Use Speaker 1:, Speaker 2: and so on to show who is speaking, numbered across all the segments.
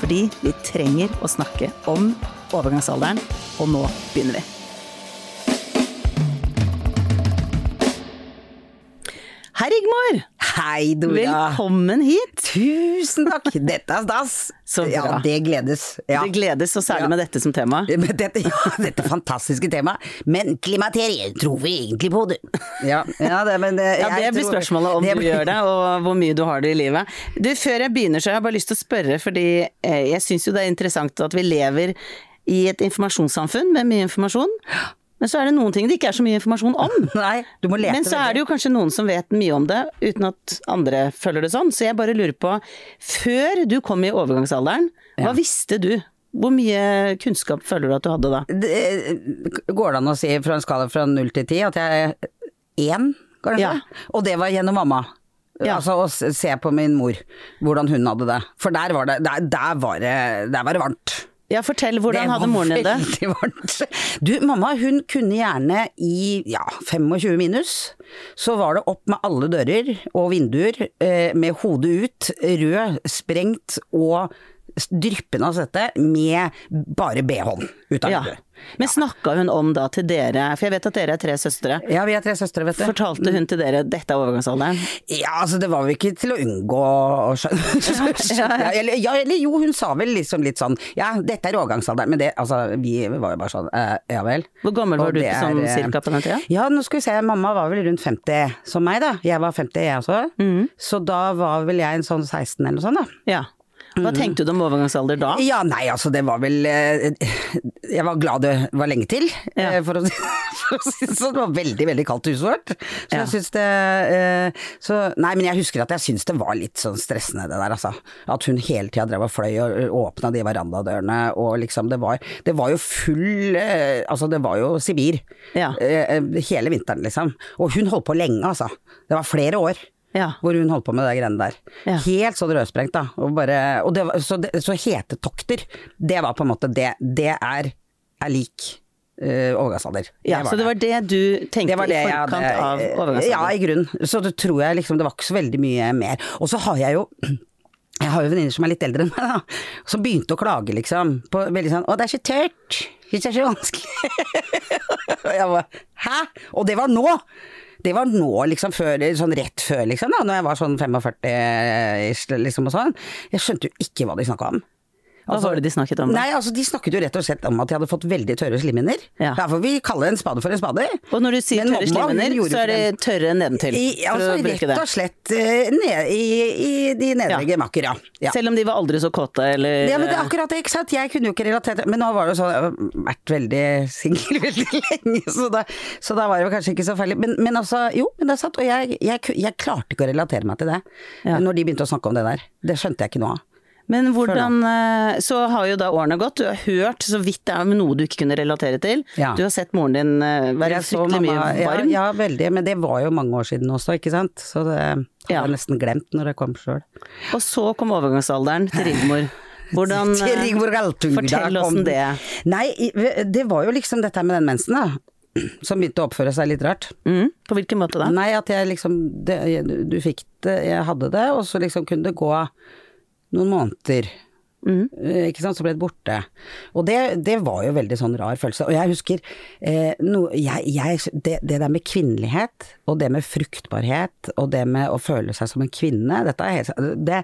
Speaker 1: Fordi vi trenger å snakke om overgangsalderen, og nå begynner vi. Hei, Rigmor!
Speaker 2: Hei, Dora.
Speaker 1: Velkommen hit!
Speaker 2: Tusen takk! Dette er stas.
Speaker 1: Så bra.
Speaker 2: Ja, det gledes. Ja.
Speaker 1: Det gledes, og særlig
Speaker 2: Ja.
Speaker 1: med dette som tema.
Speaker 2: Dette, ja, dette fantastiske temaet. Men klimaterie, tror vi egentlig på det? Ja, ja det, men det,
Speaker 1: Ja, Det blir
Speaker 2: tror-
Speaker 1: spørsmålet om
Speaker 2: det
Speaker 1: du gjør det, og hvor mye du har det i livet. Du, Før jeg begynner, så har jeg bare lyst til å spørre, fordi eh, jeg syns jo det er interessant at vi lever i et informasjonssamfunn med mye informasjon. Men så er det noen ting det ikke er så mye informasjon om.
Speaker 2: Nei, du må lete
Speaker 1: Men så er det jo kanskje noen som vet mye om det, uten at andre følger det sånn. Så jeg bare lurer på, før du kom i overgangsalderen, hva visste du? Hvor mye kunnskap føler du at du hadde da?
Speaker 2: det, Går det an å si fra en skala fra null til ti at jeg én, kanskje?
Speaker 1: Ja.
Speaker 2: Og det var gjennom mamma.
Speaker 1: Ja.
Speaker 2: Altså å se på min mor, hvordan hun hadde det. For der var det, der, der var det, der var det varmt.
Speaker 1: Ja, fortell, hvordan
Speaker 2: Det
Speaker 1: hadde
Speaker 2: var
Speaker 1: moren din det?
Speaker 2: Veldig varmt. Du, mamma hun kunne gjerne i ja, 25 minus, så var det opp med alle dører og vinduer, eh, med hodet ut, rød, sprengt og dryppende av svette, med bare BH-en ut av
Speaker 1: Ja.
Speaker 2: vinduet.
Speaker 1: Men snakka hun om da til dere, for jeg vet at dere er tre søstre.
Speaker 2: Ja, vi er tre søstre, vet du.
Speaker 1: Fortalte hun til dere dette er overgangsalderen?
Speaker 2: Ja, altså det var vel ikke til å unngå å skjønne. Ja, eller, ja, eller jo, hun sa vel liksom litt sånn ja, dette er overgangsalderen, men det, altså vi var jo bare sånn eh, ja vel.
Speaker 1: Hvor gammel var
Speaker 2: Og
Speaker 1: du
Speaker 2: er, sånn
Speaker 1: cirka på den tida?
Speaker 2: Ja, nå skal vi se, mamma var vel rundt 50 som meg da. Jeg var 50 jeg også.
Speaker 1: Mm.
Speaker 2: Så da var vel jeg en sånn 16 eller noe sånt da.
Speaker 1: Ja. Hva tenkte du om overgangsalder da?
Speaker 2: Ja, nei, altså det var vel eh, Jeg var glad det var lenge til,
Speaker 1: Ja.
Speaker 2: eh, for, å, si- det sånn. Det var veldig, veldig kaldt i huset vårt. Så
Speaker 1: Ja.
Speaker 2: jeg syns det eh, så, Nei, men jeg husker at jeg syns det var litt sånn stressende det der, altså. At hun hele tida drev og fløy og åpna de verandadørene og liksom Det var, det var jo full Altså, det var jo Sibir.
Speaker 1: Ja.
Speaker 2: Hele vinteren, liksom. Og hun holdt på lenge, altså. Det var flere år.
Speaker 1: Ja.
Speaker 2: Hvor hun holdt på med de greiene der.
Speaker 1: Ja.
Speaker 2: Helt sånn rødsprengt, da. Og bare, og det var, så, det, så hetetokter, det var på en måte det. Det er, er lik uh, overgangsalder.
Speaker 1: Ja, så det var det du tenkte
Speaker 2: Det det
Speaker 1: i forkant
Speaker 2: hadde-
Speaker 1: av overgangsalder?
Speaker 2: Ja, i grunnen. Så det tror jeg liksom, det var ikke så veldig mye mer. Og så har jeg jo jeg har jo venninner som er litt eldre enn meg, da. Som begynte å klage, liksom. På veldig sånn 'Å, det er så tørt. Det er så vanskelig'. Og jeg bare 'Hæ?' Og det var nå! Det var nå, liksom, før, sånn rett før, liksom, da, når jeg var sånn 45-ish, liksom, og sånn. Jeg skjønte jo ikke hva de snakka om.
Speaker 1: Hva var det de snakket om da?
Speaker 2: Nei, altså De snakket jo rett og slett om at de hadde fått veldig tørre slimhinner.
Speaker 1: Ja.
Speaker 2: Derfor vi kaller en spade for en spade.
Speaker 1: Og når du sier
Speaker 2: Men
Speaker 1: tørre slimhinner, så er det tørre nedentil?
Speaker 2: I, altså rett og slett uh, ned, i, i de nedre
Speaker 1: Ja.
Speaker 2: gemakker, ja. ja.
Speaker 1: Selv om de var aldri så kåte, eller
Speaker 2: Ja, men det er akkurat det, ikke sant. Jeg kunne jo ikke relatert Men nå var det jo sånn, jeg har vært veldig singel veldig lenge, så da, så da var det jo kanskje ikke så feil. Men, men altså, jo, men det er sant. Og jeg, jeg, jeg klarte ikke å relatere meg til det.
Speaker 1: Ja.
Speaker 2: Når de begynte å snakke om det der. Det skjønte jeg ikke noe av.
Speaker 1: Men hvordan eh, Så har jo da årene gått, du har hørt så vidt det er noe du ikke kunne relatere til.
Speaker 2: Ja.
Speaker 1: Du har sett moren din eh, være fryktelig mye varm.
Speaker 2: Ja, ja, veldig. Men det var jo mange år siden også, ikke sant. Så det hadde
Speaker 1: Ja.
Speaker 2: jeg nesten glemt når jeg kom sjøl.
Speaker 1: Og så kom overgangsalderen til Rigmor. Hvordan eh, Fortell åssen det
Speaker 2: Nei, det var jo liksom dette med den mensen, da. Som begynte å oppføre seg litt rart.
Speaker 1: mm, På hvilken måte da?
Speaker 2: Nei, at jeg liksom det, Du fikk det, jeg hadde det, og så liksom kunne det gå noen måneder.
Speaker 1: Mm.
Speaker 2: Eh, Ikke sant, så ble det borte. Og det, det var jo veldig sånn rar følelse. Og jeg husker eh, no, jeg, jeg, det, det der med kvinnelighet, og det med fruktbarhet, og det med å føle seg som en kvinne, dette er helt det,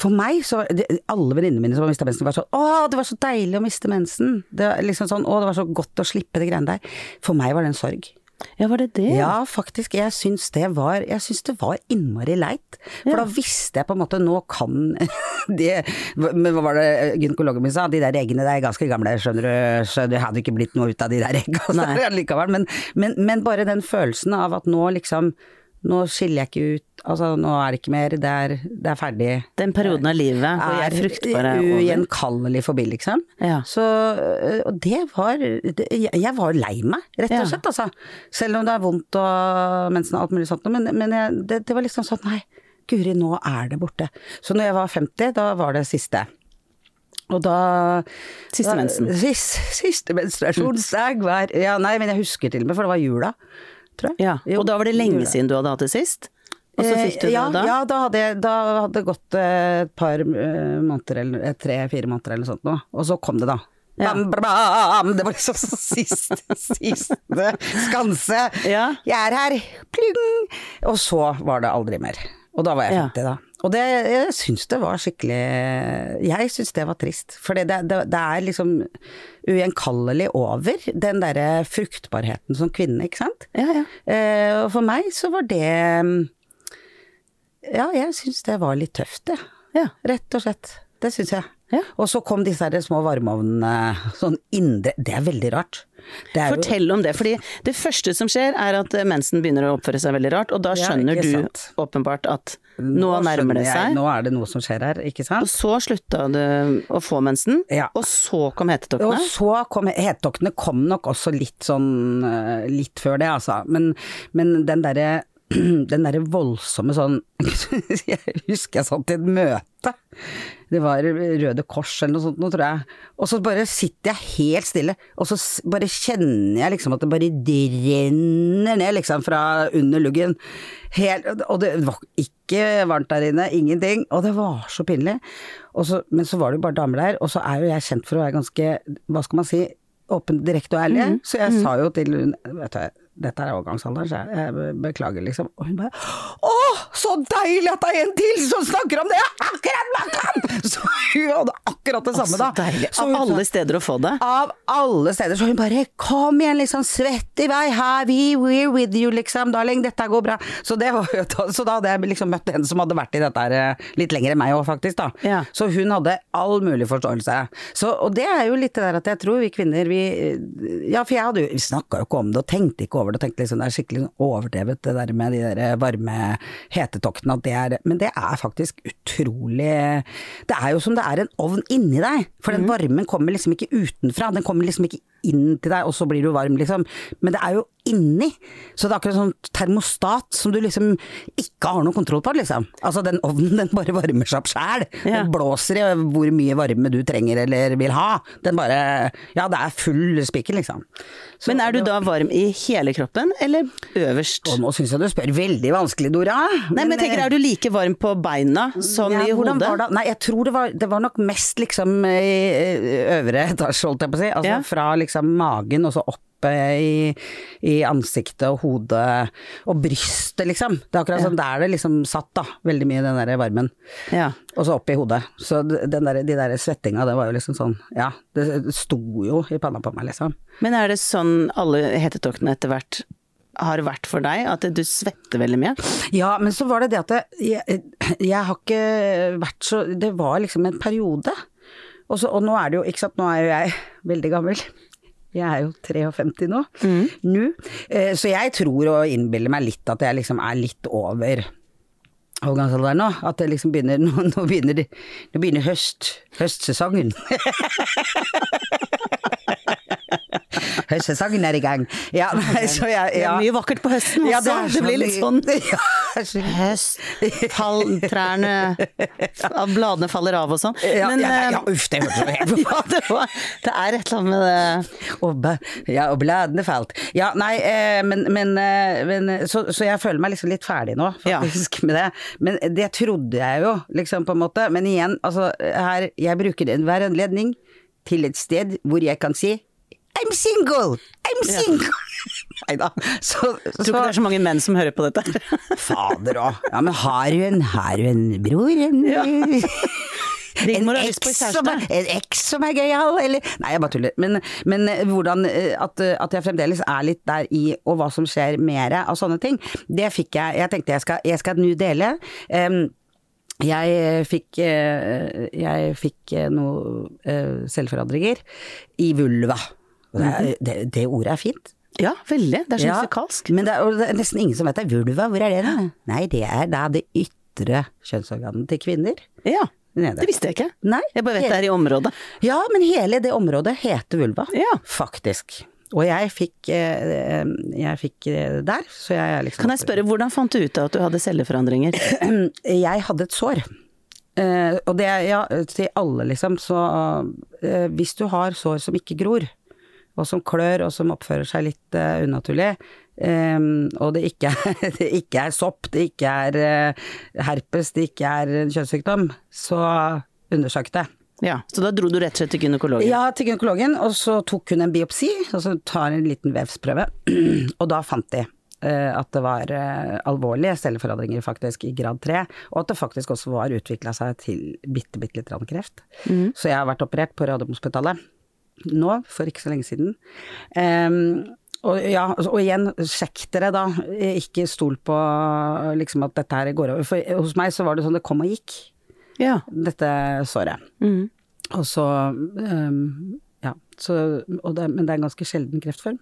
Speaker 2: For meg så Alle venninnene mine som har mista mensen, var sånn Å, det var så deilig å miste mensen. Det, liksom sånn, å, det var så godt å slippe de greiene der. For meg var det en sorg.
Speaker 1: Ja, var det det?
Speaker 2: Ja, faktisk. Jeg syns det var Jeg syns det var innmari leit. For da visste jeg på en måte Nå kan det Men hva var det gynekologen min sa? De der eggene der er ganske gamle, skjønner du. Så det hadde ikke blitt noe ut av de der egga likevel. Men, men, men bare den følelsen av at nå liksom nå skiller jeg ikke ut, altså nå er det ikke mer, det er, det er ferdig.
Speaker 3: Den perioden av livet hvor jeg er fruktbar er over.
Speaker 2: ugjenkallelig forbi, liksom.
Speaker 3: Ja.
Speaker 2: Så, øh, og det var det, jeg- var lei meg, rett og slett, altså. Selv om det er vondt og mensen og alt mulig sånt, men, men jeg, det, det var liksom sånn, nei, guri, nå er det borte. Så når jeg var 50, da var det siste. Og da
Speaker 3: Siste
Speaker 2: da-
Speaker 3: mensen.
Speaker 2: Sist, siste menstruasjonsdag var Ja, nei, men jeg husker til og med, for det var jula, tror jeg.
Speaker 3: Ja. Og da var det lenge siden du hadde hatt det sist? Og så fikk du
Speaker 2: Eh, ja,
Speaker 3: det da?
Speaker 2: Ja, da hadde, jeg- da hadde det gått eh, et par eh, måneder, eller tre-fire måneder eller noe sånt nå, og så kom det da.
Speaker 3: Ja.
Speaker 2: Bam, bam! Det var liksom siste, siste skanse.
Speaker 3: Ja.
Speaker 2: Jeg er her, pling! Og så var det aldri mer. Og da var jeg
Speaker 3: Ja.
Speaker 2: 50 da. Og det, jeg syns det var skikkelig Jeg syns det var trist. For det, det, det er liksom ugjenkallelig over, den derre fruktbarheten som kvinne, ikke sant?
Speaker 3: Ja, ja.
Speaker 2: Eh, og for meg så var det Ja, jeg syns det var litt tøft, det.
Speaker 3: Ja.
Speaker 2: Rett og slett. Det syns jeg.
Speaker 3: Ja.
Speaker 2: Og så kom disse her små varmeovnene sånn indre Det er veldig rart. Det er jo-
Speaker 3: Fortell om det, fordi det første som skjer er at mensen begynner å oppføre seg veldig rart, og da skjønner
Speaker 2: ikke
Speaker 3: du
Speaker 2: sant.
Speaker 3: åpenbart at nå, nærmer det seg.
Speaker 2: Jeg, nå er det noe som skjer her, ikke
Speaker 3: Og så slutta du å få mensen,
Speaker 2: Ja.
Speaker 3: og så kom
Speaker 2: Og
Speaker 3: hetetoktene.
Speaker 2: så kom hetetoktene kom nok også litt sånn eh, litt før det, altså. Men, men den derre den derre voldsomme sånn Jeg husker jeg satt i et møte. Det var Røde Kors eller noe sånt nå, tror jeg. Og så bare sitter jeg helt stille, og så bare kjenner jeg liksom at det bare renner ned liksom fra under luggen. Helt, og det var ikke varmt der inne, ingenting. Og det var så pinlig. Og så, men så var det jo bare damer der, og så er jo jeg kjent for å være ganske, hva skal man si, åpen, direkte og ærlig. Så jeg sa jo til hun, vet du, dette er overgangsalderen, så jeg, beklager liksom. Og hun bare Å, så deilig at det er en til som snakker om det! Jeg akkurat lagt an! Så hun hadde akkurat det samme,
Speaker 3: Så
Speaker 2: da.
Speaker 3: deilig. Av
Speaker 2: hun
Speaker 3: alle steder å få det.
Speaker 2: av alle steder. Så hun bare 'kom igjen, liksom, svett i vei, her, we, we're with you', liksom, darling, dette går bra. Så, det var, så da hadde jeg liksom møtt en som hadde vært i dette her eh, litt lenger enn meg òg, faktisk, da.
Speaker 3: Ja.
Speaker 2: Så hun hadde all mulig forståelse. Så, og det er jo litt det der at jeg tror vi kvinner, vi Ja, for jeg hadde jo Vi snakka jo ikke om det og tenkte ikke over det, og tenkte liksom det er skikkelig overdrevet det der med de der varme hetetoktene, at det er Men det er faktisk utrolig Det er jo som det er en ovn inni deg, for den varmen kommer liksom ikke utenfra, den kommer liksom ikke inn til deg, og så blir du varm, liksom. Men det er jo inni. Så det er akkurat sånn termostat som du liksom ikke har noe kontroll på, liksom. Altså den ovnen, den bare varmer seg opp sjæl.
Speaker 3: Ja.
Speaker 2: Den blåser i hvor mye varme du trenger eller vil ha. Den bare Ja, det er full spiker, liksom. Så
Speaker 3: Men er du da varm i hele kroppen, eller øverst?
Speaker 2: Og nå syns jeg du spør veldig vanskelig, Dora.
Speaker 3: Nei, men jeg tenker, er du like varm på beina som
Speaker 2: ja,
Speaker 3: i hodet?
Speaker 2: Nei, jeg tror det var, det var nok mest liksom i øvre etasje, holdt jeg på å si. Altså
Speaker 3: Ja.
Speaker 2: fra liksom magen og så opp i, i ansiktet og hodet og brystet, liksom. Det er akkurat sånn der det liksom satt, da. Veldig mye den der varmen.
Speaker 3: Ja.
Speaker 2: Og så opp i hodet. Så den der, de der svettinga, det var jo liksom sånn Ja, det sto jo i panna på meg, liksom.
Speaker 3: Men er det sånn alle hetetoktene etter hvert har vært for deg, at du svetter veldig mye?
Speaker 2: Ja, men så var det det at jeg, jeg har ikke vært så Det var liksom en periode. Og, så, og nå er det jo, ikke sant, nå er jo jeg veldig gammel. Jeg er jo 53 nå. Nå. Eh, Så jeg tror og innbiller meg litt at jeg liksom er litt over overgangsalderen nå. At det liksom begynner Nå, nå begynner, det, nå begynner høst, høstsesongen. Høstsesongen er i gang. Ja, nei, så jeg
Speaker 3: Det er mye vakkert på høsten også,
Speaker 2: Ja,
Speaker 3: det,
Speaker 2: så
Speaker 3: blir litt sånn
Speaker 2: Ja, det
Speaker 3: høst, fall, trærne, bladene faller av og sånn.
Speaker 2: Ja,
Speaker 3: Men,
Speaker 2: ja, ja,
Speaker 3: eh,
Speaker 2: ja, uff, det hørtes jo helt
Speaker 3: ja, det, var, det er et eller annet med det
Speaker 2: og, ja, og bladene falt. Ja, nei, eh, men, men, eh, men så, så jeg føler meg liksom litt ferdig nå, faktisk, med det. Men det trodde jeg jo, liksom, på en måte. Men igjen, altså, her Jeg bruker enhver anledning til et sted hvor jeg kan si I'm single! I'm single! Nei da.
Speaker 3: Tror ikke det er så mange menn som hører på dette.
Speaker 2: Fader òg. Ja, men har du en, har du en bror? En,
Speaker 3: ja.
Speaker 2: en eks som som er gøyal, eller Nei, jeg bare tuller. Men, men eh, hvordan eh, at, eh, at jeg fremdeles er litt der i, og hva som skjer mer av sånne ting, det fikk jeg Jeg tenkte jeg skal, jeg skal nå dele. Um, jeg fikk, jeg fikk noe selvforandringer i vulva. Det, det, det ordet er fint.
Speaker 3: Ja, veldig. Det er så
Speaker 2: Ja,
Speaker 3: musikalsk.
Speaker 2: Men det er, det er nesten ingen som vet det. Vulva, hvor er det da? Nei, det er da det ytre kjønnsorganet til kvinner.
Speaker 3: Ja,
Speaker 2: Nede.
Speaker 3: det visste jeg ikke.
Speaker 2: Nei.
Speaker 3: Jeg bare vet det er i området.
Speaker 2: Ja, men hele det området heter vulva.
Speaker 3: Ja.
Speaker 2: Faktisk. Og jeg fikk, eh, jeg fikk eh, der, så jeg liksom
Speaker 3: Kan jeg spørre, hvordan fant du ut av at du hadde celleforandringer?
Speaker 2: Jeg hadde et sår. Eh, og det ja, til alle, liksom. Så hvis du har sår som ikke gror, og som klør, og som oppfører seg litt uh, unaturlig, um, og det ikke, er, det ikke er sopp, det ikke er uh, herpes, det ikke er en kjønnssykdom, så undersøk det.
Speaker 3: Ja, Så da dro du rett og slett til gynekologen?
Speaker 2: Ja, til gynekologen, og så tok hun en biopsi, og så tar en liten vevsprøve, og da fant de eh, at det var alvorlige celleforandringer faktisk i grad 3, og at det faktisk også var utvikla seg til bitte, bitte litt kreft. Så jeg har vært operert på Radiumhospitalet nå, for ikke så lenge siden. Um, og, ja, og igjen, sjekk dere da, ikke stol på liksom at dette her går over. For hos meg så var det sånn det kom og gikk,
Speaker 3: Ja.
Speaker 2: dette såret.
Speaker 3: Mm.
Speaker 2: Og så um, Ja. Så, det, men det er en ganske sjelden kreftform.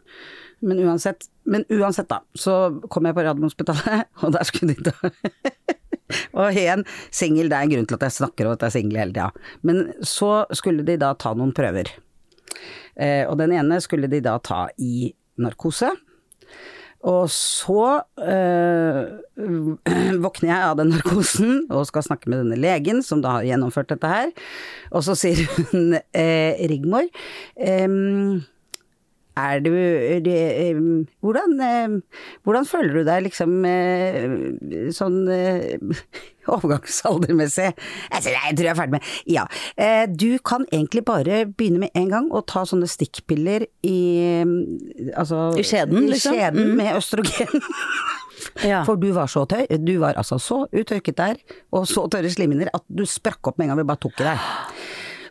Speaker 2: Men uansett, men uansett da, så kom jeg på Radiumhospitalet, og der skulle de ta Og igjen, singel, det er en grunn til at jeg snakker om at jeg er singel hele tida. Men så skulle de da ta noen prøver. Eh, og den ene skulle de da ta i narkose. Og så øh, våkner jeg av den narkosen og skal snakke med denne legen som da har gjennomført dette her. Og så sier hun eh, Rigmor ehm, er du det, hvordan, hvordan føler du deg liksom sånn overgangsaldermessig? Nei, jeg tror jeg er ferdig med Ja. Eh, du kan egentlig bare begynne med en gang å ta sånne stikkpiller i Altså
Speaker 3: I skjeden, liksom?
Speaker 2: I skjeden
Speaker 3: Mm.
Speaker 2: med østrogen.
Speaker 3: Ja.
Speaker 2: For du var så tørr, du var altså så uttørket der, og så tørre slimhinner, at du sprakk opp med en gang vi bare tok i deg.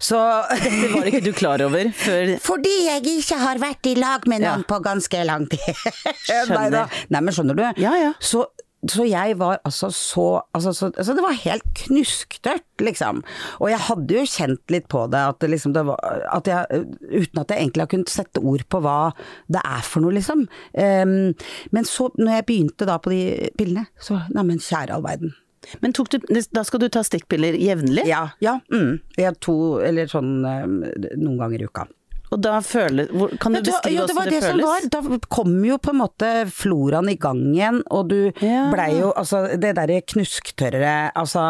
Speaker 2: Så
Speaker 3: Det var ikke du klar over før
Speaker 2: Fordi jeg ikke har vært i lag med noen
Speaker 3: Ja.
Speaker 2: på ganske lang tid.
Speaker 3: Skjønner.
Speaker 2: Nei. Nei, men skjønner du?
Speaker 3: Ja, ja.
Speaker 2: Så, så jeg var altså så altså, så, altså det var helt knusktørt, liksom. Og jeg hadde jo kjent litt på det, at det liksom det var at jeg, Uten at jeg egentlig har kunnet sette ord på hva det er for noe, liksom. Um, men så, når jeg begynte da på de pillene, så Neimen, kjære all verden.
Speaker 3: Men du, da skal du ta stikkpiller jevnlig?
Speaker 2: Ja, ja. Mm. Jeg har to, eller sånn ehm, noen ganger i uka.
Speaker 3: Og da føler Kan du
Speaker 2: beskrive du det
Speaker 3: beskrive
Speaker 2: ja, det var
Speaker 3: det, føles?
Speaker 2: var. Da kom jo på en måte floraen i gang igjen, og du
Speaker 3: Ja.
Speaker 2: blei jo Altså, det derre knusktørre Altså,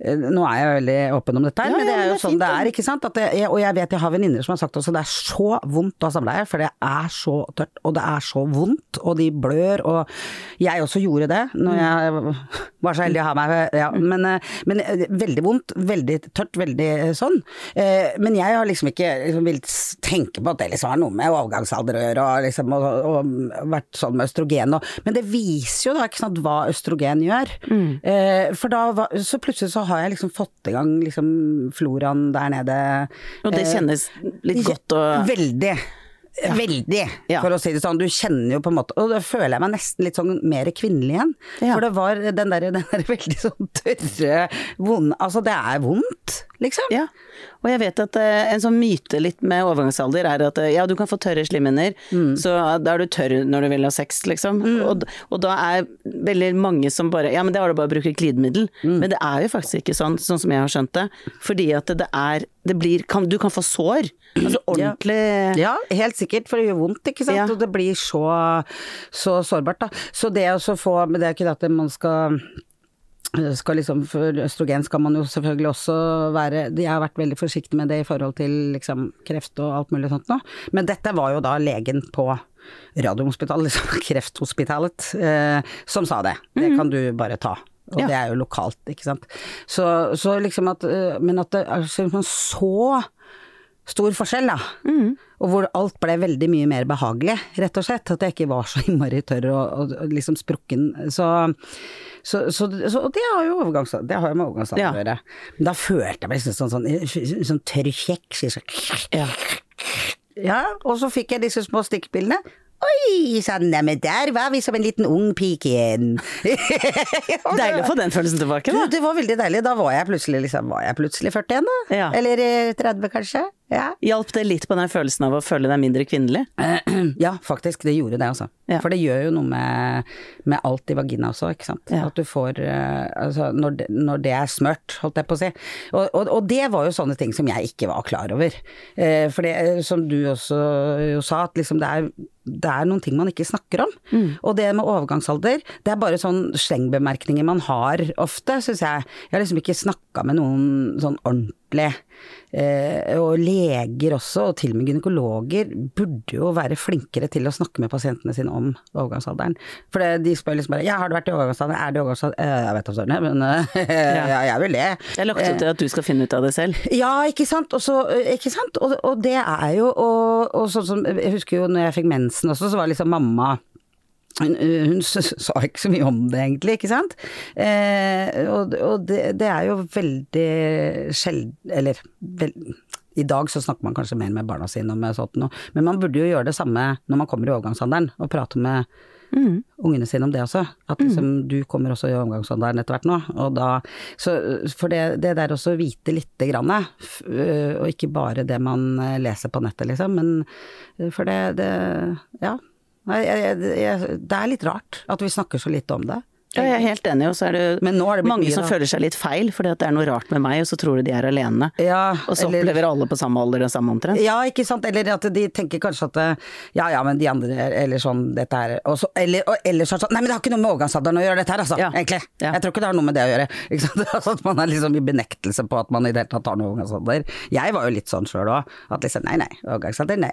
Speaker 2: eh, nå er jeg veldig åpen om dette her,
Speaker 3: Ja,
Speaker 2: men det er jo
Speaker 3: det er
Speaker 2: sånn
Speaker 3: fint,
Speaker 2: det er, ikke sant? At det, og jeg vet jeg har venninner som har sagt også det er så vondt å ha samleie, for det er så tørt, og det er så vondt, og de blør, og jeg også gjorde det når jeg var så heldig å ha meg ja, men, eh, men eh, veldig vondt, veldig tørt, veldig sånn. Men jeg har liksom ikke liksom villet tenke på at det liksom har noe med overgangsalder å gjøre, og, liksom, og, og vært sånn med østrogen og Men det viser jo da ikke sant hva østrogen gjør. Eh, For da var, så plutselig så har jeg liksom fått i gang liksom floraen der nede.
Speaker 3: Og det
Speaker 2: Eh,
Speaker 3: kjennes litt godt å
Speaker 2: Veldig. Veldig,
Speaker 3: Ja.
Speaker 2: for å si det sånn. Du kjenner jo på en måte Og da føler jeg meg nesten litt sånn mer kvinnelig igjen.
Speaker 3: Ja.
Speaker 2: For det var den der, den der veldig sånn tørre, vonde Altså, det er vondt, liksom.
Speaker 3: Ja, og jeg vet at eh, en sånn myte litt med overgangsalder er at eh, ja, du kan få tørre slimhinner,
Speaker 2: Mm.
Speaker 3: så da er du tørr når du vil ha sex, liksom. Og, og da er veldig mange som bare ja, men det har du bare å bruke glidemiddel.
Speaker 2: Mm.
Speaker 3: Men det er jo faktisk ikke sånn, sånn som jeg har skjønt det. Fordi at det er det blir, kan, Du kan få sår. Altså ordentlig
Speaker 2: Ja, helt sikkert, for det gjør vondt, ikke sant.
Speaker 3: Ja.
Speaker 2: Og det blir så, så sårbart, da. Så det å få Men det er ikke det at man skal skal liksom, For østrogen skal man jo selvfølgelig også være Jeg har vært veldig forsiktig med det i forhold til liksom kreft og alt mulig sånt nå. Men dette var jo da legen på Radiumhospitalet, liksom Krefthospitalet, eh, som sa det. Det kan du bare ta. Og
Speaker 3: Ja.
Speaker 2: det er jo lokalt, ikke sant. Så, så liksom at eh, Men at det er liksom så stor forskjell, da. Og hvor alt ble veldig mye mer behagelig, rett og slett. At jeg ikke var så innmari tørr og, og, og liksom sprukken. Så, så, så, så og det har jo overgangsalder, det har jo med overgangsalder
Speaker 3: Ja.
Speaker 2: å gjøre. Men da følte jeg meg liksom sånn, sånn, sånn tørr kjekk. Sånn.
Speaker 3: Ja.
Speaker 2: Ja, og så fikk jeg disse små stikkpillene. Oi sann, neimen der var vi som en liten ung pike igjen.
Speaker 3: Deilig å få den følelsen tilbake,
Speaker 2: Du,
Speaker 3: da.
Speaker 2: det var veldig deilig. Da var jeg plutselig liksom, var jeg plutselig 40 da.
Speaker 3: Ja.
Speaker 2: Eller eh, 30 kanskje. Ja.
Speaker 1: Hjalp det litt på den følelsen av å føle deg mindre kvinnelig?
Speaker 2: Ja, faktisk, det gjorde det, altså.
Speaker 1: Ja.
Speaker 2: For det gjør jo noe med, med alt i vagina også, ikke sant.
Speaker 1: Ja.
Speaker 2: At du får eh, Altså, når det, når det er smørt, holdt jeg på å si. Og, og, og det var jo sånne ting som jeg ikke var klar over. Eh, for det, eh, som du også jo sa, at liksom det er det er noen ting man ikke snakker om. Og det med overgangsalder, det er bare sånn slengbemerkninger man har ofte, syns jeg. Jeg har liksom ikke snakka med noen sånn ordentlig. Eh, og leger også, og til og med gynekologer, burde jo være flinkere til å snakke med pasientene sine om overgangsalderen. For det, de spør liksom bare ja, har du vært i overgangsalderen, er du i overgangsalderen? Eh, jeg vet om søren, men eh, ja, jeg vil det.
Speaker 1: Jeg har lagt opp til at du skal finne ut av det selv.
Speaker 2: Ja, ikke sant. Også, ikke sant? og, og det er jo og, og sånn som Jeg husker jo når jeg fikk mensen også, så var liksom mamma hun, hun sa ikke så mye om det egentlig, ikke sant. Eh, og og det, det er jo veldig sjelden Eller vel, i dag så snakker man kanskje mer med barna sine om sånt noe, men man burde jo gjøre det samme når man kommer i overgangsalderen, og prate med ungene sine om det også. At liksom, du kommer også i overgangsalderen etter hvert nå, og da så, For det, det der også å vite lite grann, øh, og ikke bare det man øh, leser på nettet, liksom, men øh, for det, det Ja. Jeg, jeg, jeg, det er litt rart at vi snakker så lite om det.
Speaker 1: Ja, jeg er helt enig, og så er det,
Speaker 2: Men nå det
Speaker 1: mange
Speaker 2: mye,
Speaker 1: som føler seg litt feil, fordi at det er noe rart med meg, og så tror de de er alene.
Speaker 2: Ja,
Speaker 1: og så
Speaker 2: eller-
Speaker 1: opplever alle på samme alder det samme omtrent.
Speaker 2: Ja, ikke sant. Eller at de tenker kanskje at eh, ja ja, men de andre Eller sånn dette her og så, Eller og ellers sånn Nei, men det har ikke noe med overgangsalderen å gjøre dette her, altså.
Speaker 1: Ja.
Speaker 2: Egentlig.
Speaker 1: Ja.
Speaker 2: Jeg tror ikke det har noe med det å gjøre. Ikke sant? Altså, at man er liksom i benektelse på at man i det hele tatt har noe overgangsalder. Jeg var jo litt sånn sjøl òg. At liksom nei, nei, overgangsalder, nei.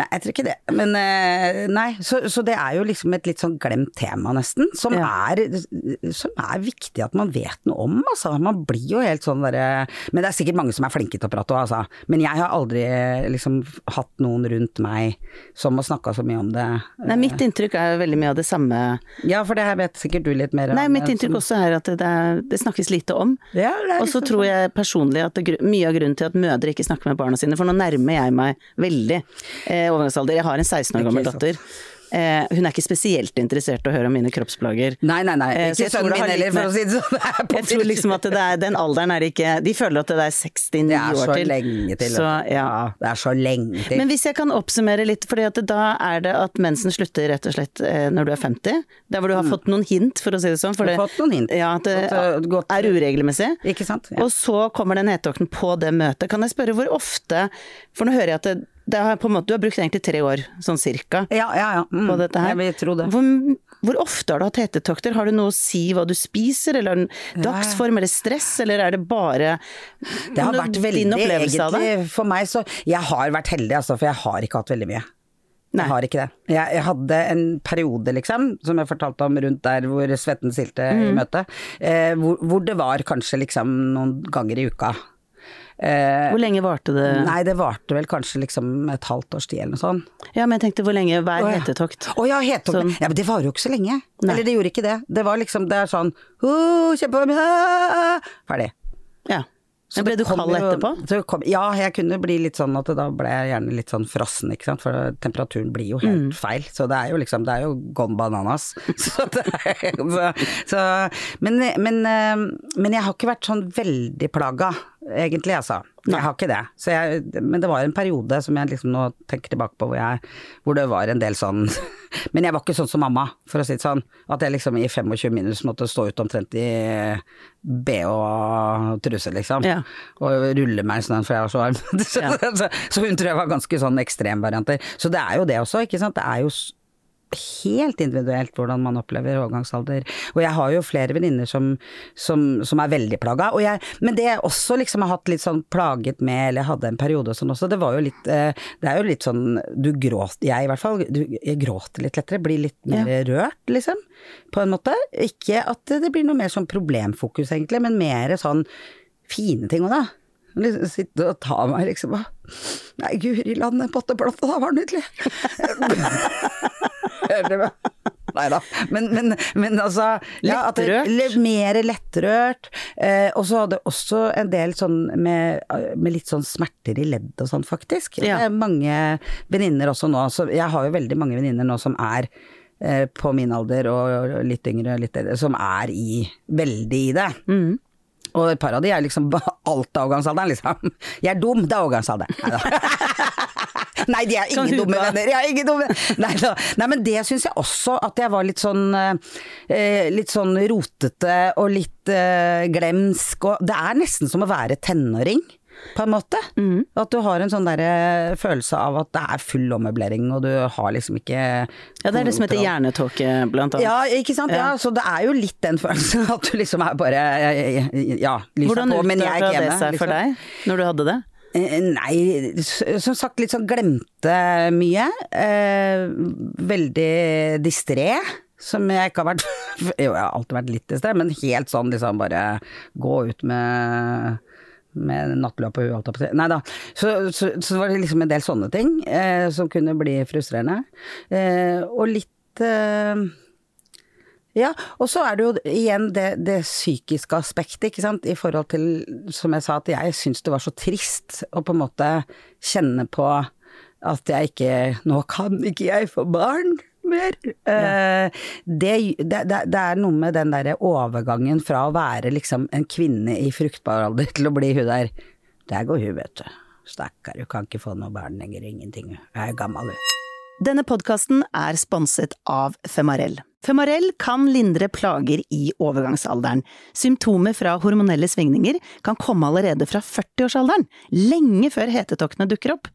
Speaker 2: Nei, jeg tror ikke det. Men eh, nei. Så, så det er jo liksom et litt sånn glemt tema, nesten. Som er Som er viktig at man vet noe om, altså. Man blir jo helt sånn derre Men det er sikkert mange som er flinke til å prate òg, altså. Men jeg har aldri liksom hatt noen rundt meg som har snakka så mye om det.
Speaker 1: Nei, mitt inntrykk er veldig mye av det samme.
Speaker 2: Ja, for det her vet sikkert du litt mer om.
Speaker 1: Nei, mitt
Speaker 2: eh,
Speaker 1: inntrykk
Speaker 2: som-
Speaker 1: også er at det, er, det snakkes lite om.
Speaker 2: Ja,
Speaker 1: Og så
Speaker 2: liksom
Speaker 1: tror jeg personlig at det, mye av grunnen til at mødre ikke snakker med barna sine, for nå nærmer jeg meg veldig eh, overgangsalder. Jeg har en 16 år gammel datter. Eh, hun er ikke spesielt interessert i å høre om mine kroppsplager.
Speaker 2: Nei, nei, nei.
Speaker 1: Eh,
Speaker 2: Ikke sønnen min heller, for å si det sånn.
Speaker 1: Jeg tror liksom at det er, den alderen er ikke De føler at det er 69 år til.
Speaker 2: Det er så lenge til.
Speaker 1: Så,
Speaker 2: vet
Speaker 1: ja.
Speaker 2: Det er så lenge til.
Speaker 1: Men hvis jeg kan oppsummere litt, fordi da er det at mensen slutter rett og slett eh, når du er 50. Der hvor du har fått noen hint, for å si det sånn. For det,
Speaker 2: Mm. fått noen hint.
Speaker 1: Ja, at det
Speaker 2: gått-
Speaker 1: er uregelmessig.
Speaker 2: Ikke sant? Ja.
Speaker 1: Og så kommer den hetåkten på det møtet. Kan jeg spørre hvor ofte For nå hører jeg at det har måte, du har brukt egentlig tre år, sånn cirka,
Speaker 2: Ja, ja, ja. Mm,
Speaker 1: på dette her.
Speaker 2: Jeg vil tro det.
Speaker 1: Hvor, hvor ofte har du hatt hetetokter? Har det noe å si hva du spiser, eller en det dagsform, eller stress, eller er det bare
Speaker 2: Det har vært veldig, egentlig, for meg så Jeg har vært heldig, altså, for jeg har ikke hatt veldig mye.
Speaker 1: Nei.
Speaker 2: Jeg har ikke det. Jeg, jeg hadde en periode, liksom, som jeg fortalte om rundt der hvor svetten stilte i
Speaker 1: Mm.
Speaker 2: møtet, eh, hvor, hvor det var kanskje liksom noen ganger i uka. Eh,
Speaker 1: Hvor lenge varte det?
Speaker 2: Nei, det varte vel kanskje liksom et halvt års tid eller noe sånt.
Speaker 1: Ja, men jeg tenkte hvor lenge hver hetetokt?
Speaker 2: Å ja, hetetokt.
Speaker 1: Sånn.
Speaker 2: Ja, men det varer jo ikke så lenge.
Speaker 1: Nei.
Speaker 2: Eller det gjorde ikke det. Det var liksom, det er sånn «Åh, kjempe, ah», Ferdig.
Speaker 1: Ja. Men ble du kald etterpå?
Speaker 2: så kom, ja, jeg kunne bli litt sånn at da ble jeg gjerne litt sånn frossen, ikke sant, for temperaturen blir jo helt
Speaker 1: Mm.
Speaker 2: feil. Så det er jo liksom, det er jo gone bananas. så er, så, så, men, men, eh, men jeg har ikke vært sånn veldig plaga, egentlig, altså. Jeg har ikke det. Så jeg, men det var en periode som jeg liksom nå tenker tilbake på hvor, jeg, hvor det var en del sånn Men jeg var ikke sånn som mamma, for å si det sånn. At jeg liksom i 25 minus måtte stå ut omtrent i bh og truse, liksom.
Speaker 1: Ja.
Speaker 2: Og rulle meg sånn for jeg var så varm. så,
Speaker 1: Ja.
Speaker 2: så, så hun tror jeg var ganske sånn ekstremvarianter. Så det er jo det også, ikke sant. Det er jo helt individuelt hvordan man opplever overgangsalder. Og jeg har jo flere venninner som, som, som er veldig plaga. Jeg, men det jeg også liksom har hatt litt sånn plaget med, eller jeg hadde en periode og sånn også, det var jo litt eh, Det er jo litt sånn Du gråter, jeg i hvert fall, du, jeg gråter litt lettere. Blir litt mer rørt, liksom. På en måte. Ikke at det blir noe mer sånn problemfokus, egentlig, men mer sånn fine ting òg, da. Liksom sitte og ta meg liksom og Nei, guri land, den potteplanta da var nydelig. Nei da. Men, men, men altså ja,
Speaker 1: Lettrørt?
Speaker 2: Mer lettrørt. Eh, og så hadde også en del sånn med, med litt sånn smerter i ledd og sånn, faktisk.
Speaker 1: Ja.
Speaker 2: Det er mange venninner også nå, så jeg har jo veldig mange venninner nå som er eh, på min alder og litt yngre, litt eldre, som er i veldig i det. Og et par av de er liksom alt av overgangsalderen, liksom. Jeg er dum, det er overgangsalderen. Neida. Nei, de er ingen dumme venner. Jeg er ingen dumme Nei. Nei, men det syns jeg også, at jeg var litt sånn eh, Litt sånn rotete og litt eh, glemsk og Det er nesten som å være tenåring. På en måte.
Speaker 1: Mm.
Speaker 2: At du har en sånn der følelse av at det er full ommøblering, og du har liksom ikke
Speaker 1: Ja, det er det som heter hjernetåke, blant annet.
Speaker 2: Ja, ikke sant. Ja.
Speaker 1: Ja.
Speaker 2: så det er jo litt den følelsen at du liksom er bare Ja,
Speaker 1: lyset
Speaker 2: på, men jeg er ikke hjemme.
Speaker 1: Hvordan utførte det
Speaker 2: seg
Speaker 1: seg for
Speaker 2: liksom.
Speaker 1: deg, når du hadde det?
Speaker 2: Eh, Nei, som sagt litt sånn glemte mye. Eh, veldig distré. Som jeg ikke har vært Jo, jeg har alltid vært litt distré, men helt sånn liksom bare gå ut med med nattlua på huet, holdt. Nei da. Så, så, så var det liksom en del sånne ting eh, som kunne bli frustrerende. Eh, og litt eh, ja, og så er det jo igjen det, det psykiske aspektet, ikke sant, i forhold til, som jeg sa, at jeg syns det var så trist å på en måte kjenne på at jeg ikke Nå kan ikke jeg få barn mer. Eh, det, det, det det er noe med den derre overgangen fra å være liksom en kvinne i fruktbar alder til å bli hun der Der går hun, vet du. Stakkar, hun kan ikke få noe barn lenger, ingenting. Hun er gammel, hun.
Speaker 3: Denne podkasten er sponset av Femarell. Femarell kan lindre plager i overgangsalderen. Symptomer fra hormonelle svingninger kan komme allerede fra 40-årsalderen, lenge før hetetoktene dukker opp.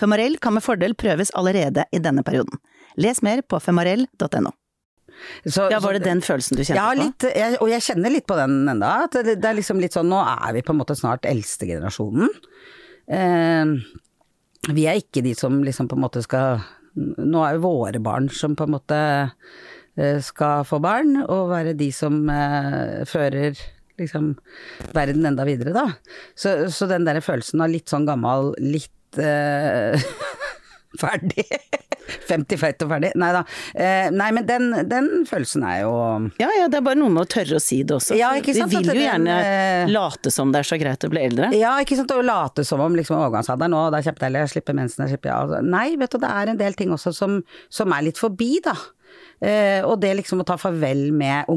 Speaker 3: Femarell kan med fordel prøves allerede i denne perioden. Les mer på femarell.no.
Speaker 2: Så-
Speaker 3: Ja, var det den følelsen du kjente
Speaker 2: Ja,
Speaker 3: på?
Speaker 2: litt, jeg, og jeg kjenner litt på den enda. At det, det er liksom litt sånn, nå er vi på en måte snart eldstegenerasjonen. Eh, vi er ikke de som liksom på en måte skal Nå er jo våre barn som på en måte eh, skal få barn, og være de som eh, fører liksom verden enda videre, da. Så, så den der følelsen av litt sånn gammel, litt uh, ferdig. 50 feit og ferdig. Nei da. Eh, nei, men den, den følelsen er jo
Speaker 1: Ja ja, det er bare noe med å tørre å si det også.
Speaker 2: Ja, ikke sant,
Speaker 1: Vi vil jo gjerne
Speaker 2: eh,
Speaker 1: late som det er så greit å bli eldre.
Speaker 2: Ja, ikke sant, å late som om liksom overgangsalderen, og det er kjempedeilig, jeg slipper mensen, jeg slipper ja. altså, Nei, vet du, det er en del ting også som, som er litt forbi, da. Eh, og det liksom å ta farvel med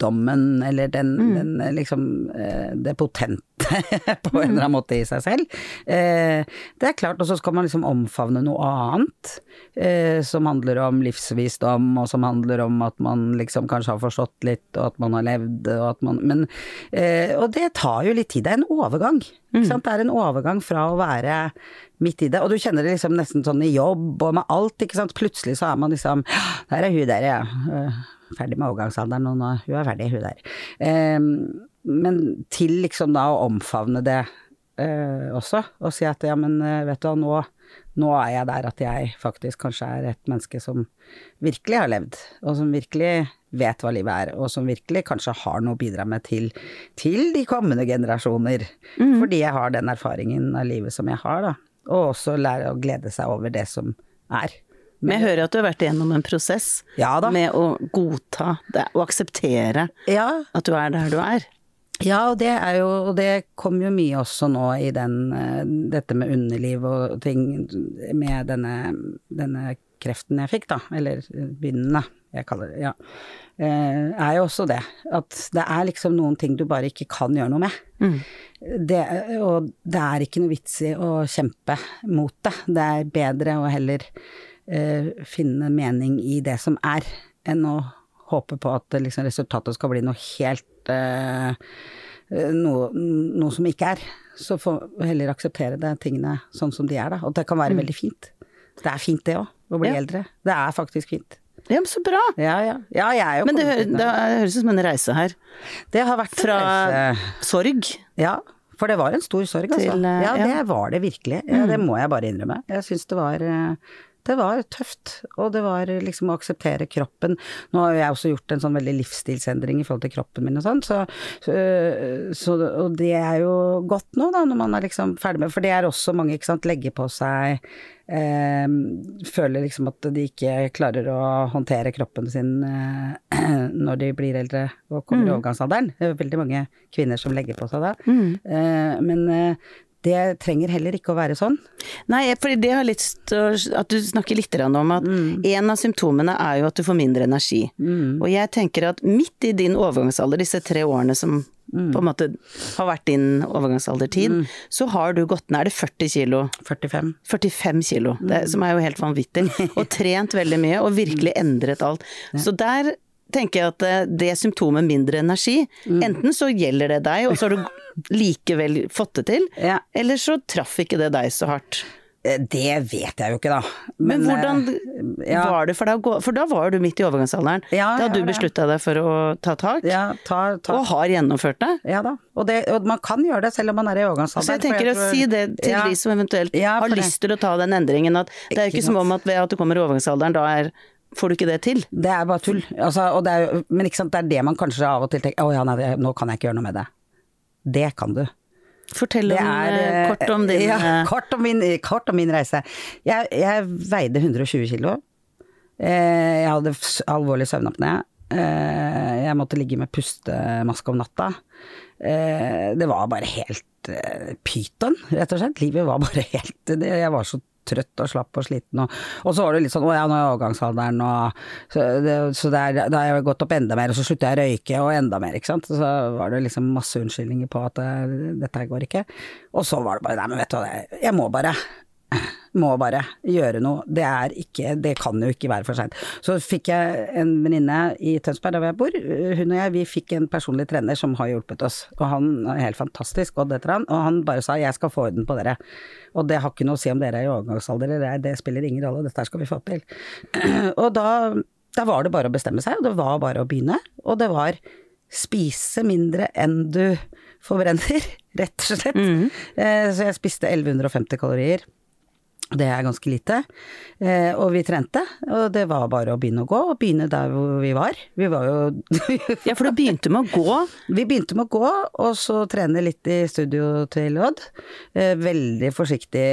Speaker 2: ungdommen, eller den, den eh, liksom eh, det potente på en eller annen måte i seg selv. Eh, det er klart, og så skal man liksom omfavne noe annet, eh, som handler om livsvisdom, og som handler om at man liksom kanskje har forstått litt, og at man har levd, og at man Men eh, Og det tar jo litt tid. Det er en overgang. Sant? Det er en overgang fra å være midt i det, og du kjenner det liksom nesten sånn i jobb og med alt, ikke sant. Plutselig så er man liksom Der er hun der, ja. Ferdig med overgangsalderen, og nå hun er ferdig, hun der. Eh, men til liksom da å omfavne det eh, også, og si at ja, men eh, vet du hva, nå, nå er jeg der at jeg faktisk kanskje er et menneske som virkelig har levd, og som virkelig vet hva livet er, og som virkelig kanskje har noe å bidra med til, til de kommende generasjoner. Fordi jeg har den erfaringen av livet som jeg har, da. Og også lære å glede seg over det som er.
Speaker 1: Men jeg hører at du har vært igjennom en prosess
Speaker 2: Ja
Speaker 1: med å godta det, og akseptere
Speaker 2: Ja,
Speaker 1: at du er der du er.
Speaker 2: Ja, og det er jo Og det kom jo mye også nå i den eh, Dette med underliv og ting med denne, denne kreften jeg fikk, da. Eller begynnende, jeg kaller det. Ja. Eh, er jo også det. At det er liksom noen ting du bare ikke kan gjøre noe med. Det, og det er ikke noe vits i å kjempe mot det. Det er bedre å heller eh, finne mening i det som er, enn å håpe på at liksom, resultatet skal bli noe helt eh, noe, noe som ikke er. Så får heller akseptere det tingene sånn som de er, da. Og det kan være veldig fint. Det er fint det òg, å bli
Speaker 1: Ja.
Speaker 2: eldre. Det er faktisk fint.
Speaker 1: Ja, men så bra!
Speaker 2: Ja, ja. ja jeg er jo
Speaker 1: Men det, hø det høres ut som en reise her.
Speaker 2: Det har vært
Speaker 1: Fra sorg
Speaker 2: Ja, for det var en stor sorg, altså.
Speaker 1: Til, eh,
Speaker 2: ja, det var det virkelig. Det må jeg bare innrømme. Jeg syns det var eh, det var tøft, og det var liksom å akseptere kroppen. Nå har jeg også gjort en sånn veldig livsstilsendring i forhold til kroppen min og sånn, så, så, så Og det er jo godt nå, da, når man er liksom ferdig med For det er også mange, ikke sant, legger på seg eh, Føler liksom at de ikke klarer å håndtere kroppen sin eh, når de blir eldre og kommer i overgangsalderen. Det er veldig mange kvinner som legger på seg da. Eh, men eh, det trenger heller ikke å være sånn.
Speaker 1: Nei, for det har litt at du snakker litt om at en av symptomene er jo at du får mindre energi. Og jeg tenker at midt i din overgangsalder, disse tre årene som på en måte har vært din overgangsaldertid, så har du gått ned, er det 40 kilo?
Speaker 2: 45.
Speaker 1: 45 kilo, det, som er jo helt vanvittig. Og trent veldig mye, og virkelig endret alt. Så der tenker jeg at det, det symptomet mindre energi, enten så gjelder det deg, og så har du likevel fått det til,
Speaker 2: Ja.
Speaker 1: eller så traff ikke det deg så hardt.
Speaker 2: Eh, Det vet jeg jo ikke, da.
Speaker 1: Men, hvordan
Speaker 2: eh, ja.
Speaker 1: var det for deg å gå For da var du midt i overgangsalderen.
Speaker 2: Ja,
Speaker 1: da hadde du beslutta deg for å ta tak,
Speaker 2: Ja, ta, ta.
Speaker 1: og har gjennomført det.
Speaker 2: Ja da. Og, det, og man kan gjøre det selv om man er i overgangsalderen.
Speaker 1: Så jeg tenker å
Speaker 2: tror-
Speaker 1: si det til de som eventuelt har lyst til å ta den endringen, at det er jo
Speaker 2: ikke
Speaker 1: som om at ved at du kommer i overgangsalderen, da er, får du ikke det til.
Speaker 2: Det er bare tull. Altså, og det er, men ikke sant, det er det man kanskje av og til tenker Å ja, nei, nå kan jeg ikke gjøre noe med det. Det kan du.
Speaker 1: Fortell om,
Speaker 2: er,
Speaker 1: eh, kort om din
Speaker 2: ja,
Speaker 1: eh,
Speaker 2: kort, om min, kort om min reise. Jeg, jeg veide 120 kilo. Eh, jeg hadde alvorlig søvnapné. Eh, jeg måtte ligge med pustemaske om natta. Eh, det var bare helt eh, pyton, rett og slett. Livet var bare helt Jeg var så trøtt og slapp og sliten. Og, og så var det litt sånn å ja, nå er overgangsalderen, og så, det, så det er, da har jeg gått opp enda mer, og så slutta jeg å røyke, og enda mer, ikke sant. Så var det liksom masse unnskyldninger på at eh, dette her går ikke. Og så var det bare nei, men vet du hva, jeg må bare. Må bare gjøre noe. Det er ikke Det kan jo ikke være for seint. Så fikk jeg en venninne i Tønsberg, der hvor jeg bor. Hun og jeg, vi fikk en personlig trener som har hjulpet oss. Og han er helt fantastisk, Odd heter han. Og han bare sa 'jeg skal få orden på dere'. Og det har ikke noe å si om dere er i overgangsalder eller ei, det spiller ingen rolle, dette skal vi få til. Og da, da var det bare å bestemme seg, og det var bare å begynne. Og det var spise mindre enn du forbrenner, rett og slett. Eh, Så jeg spiste 1150 kalorier. Det er ganske lite. Eh, og vi trente, og det var bare å begynne å gå, og begynne der hvor vi var. Vi var jo
Speaker 1: Ja, for du begynte med å gå.
Speaker 2: Vi begynte med å gå, og så trene litt i studio til Odd. Eh, veldig forsiktig,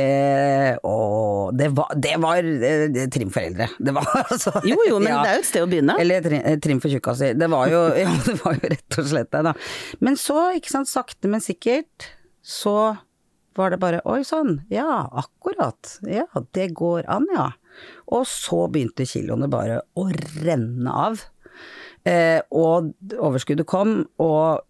Speaker 2: og det var, det var eh, trim for eldre. Det var altså
Speaker 1: Jo jo, men
Speaker 2: ja.
Speaker 1: det er jo et sted å begynne.
Speaker 2: Eller trim, eh, trim for tjukkaser. Det var jo, ja, det var jo rett og slett det, da. Men så, ikke sant, sakte, men sikkert, så var det bare oi sann, ja, akkurat. Ja, det går an, ja. Og så begynte kiloene bare å renne av. Eh, og overskuddet kom, og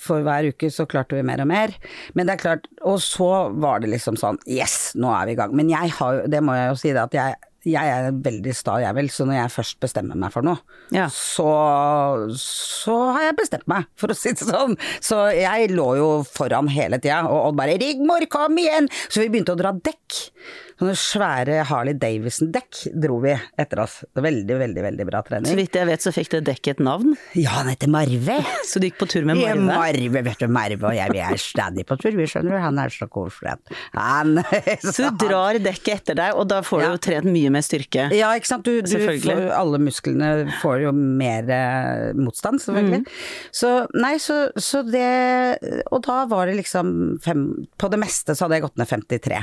Speaker 2: for hver uke så klarte vi mer og mer. Men det er klart, og så var det liksom sånn yes, nå er vi i gang. Men jeg har jo, det må jeg jo si, det at jeg, jeg er veldig sta vil, så når jeg først bestemmer meg for noe,
Speaker 1: Ja.
Speaker 2: så, så har jeg bestemt meg, for å si det sånn. Så jeg lå jo foran hele tida, og Odd bare 'Rigmor, kom igjen!' Så vi begynte å dra dekk. Sånne svære Harley Davidson-dekk dro vi etter oss. Veldig, veldig, veldig bra trening.
Speaker 1: Så vidt jeg vet så fikk det dekket et navn,
Speaker 2: Ja, han heter Marve.
Speaker 1: så du gikk på tur med
Speaker 2: Ja,
Speaker 1: Marve.
Speaker 2: Marve, vet du, Marve og jeg, vi er stadig på tur, vi skjønner du, han er så koselig. Han
Speaker 1: Så du drar dekket etter deg, og da får du jo trent mye mer styrke.
Speaker 2: Ja, ikke sant. Du, du får, alle musklene får jo mer eh, motstand, selvfølgelig. Så nei, så, så det Og da var det liksom fem På det meste så hadde jeg gått ned 53.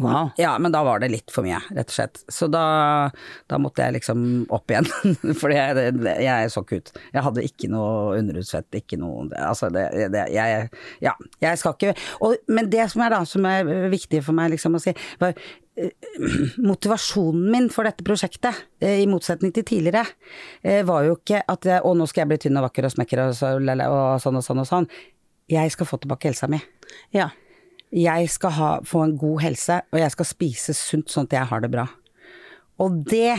Speaker 1: Wow.
Speaker 2: Ja, men da var det litt for mye, rett og slett. Så da, da måtte jeg liksom opp igjen. Fordi jeg, jeg så ikke ut. Jeg hadde ikke noe underhudsfett, ikke noe Altså, det, det jeg Ja, jeg skal ikke og, Men det som er da, som er viktig for meg liksom å si, var eh, motivasjonen min for dette prosjektet, eh, i motsetning til tidligere, eh, var jo ikke at jeg, Å, nå skal jeg bli tynn og vakker og smekker og, så, og sånn og sånn og sånn. Jeg skal få tilbake helsa mi.
Speaker 1: Ja.
Speaker 2: Jeg skal ha, få en god helse, og jeg skal spise sunt sånn at jeg har det bra. Og det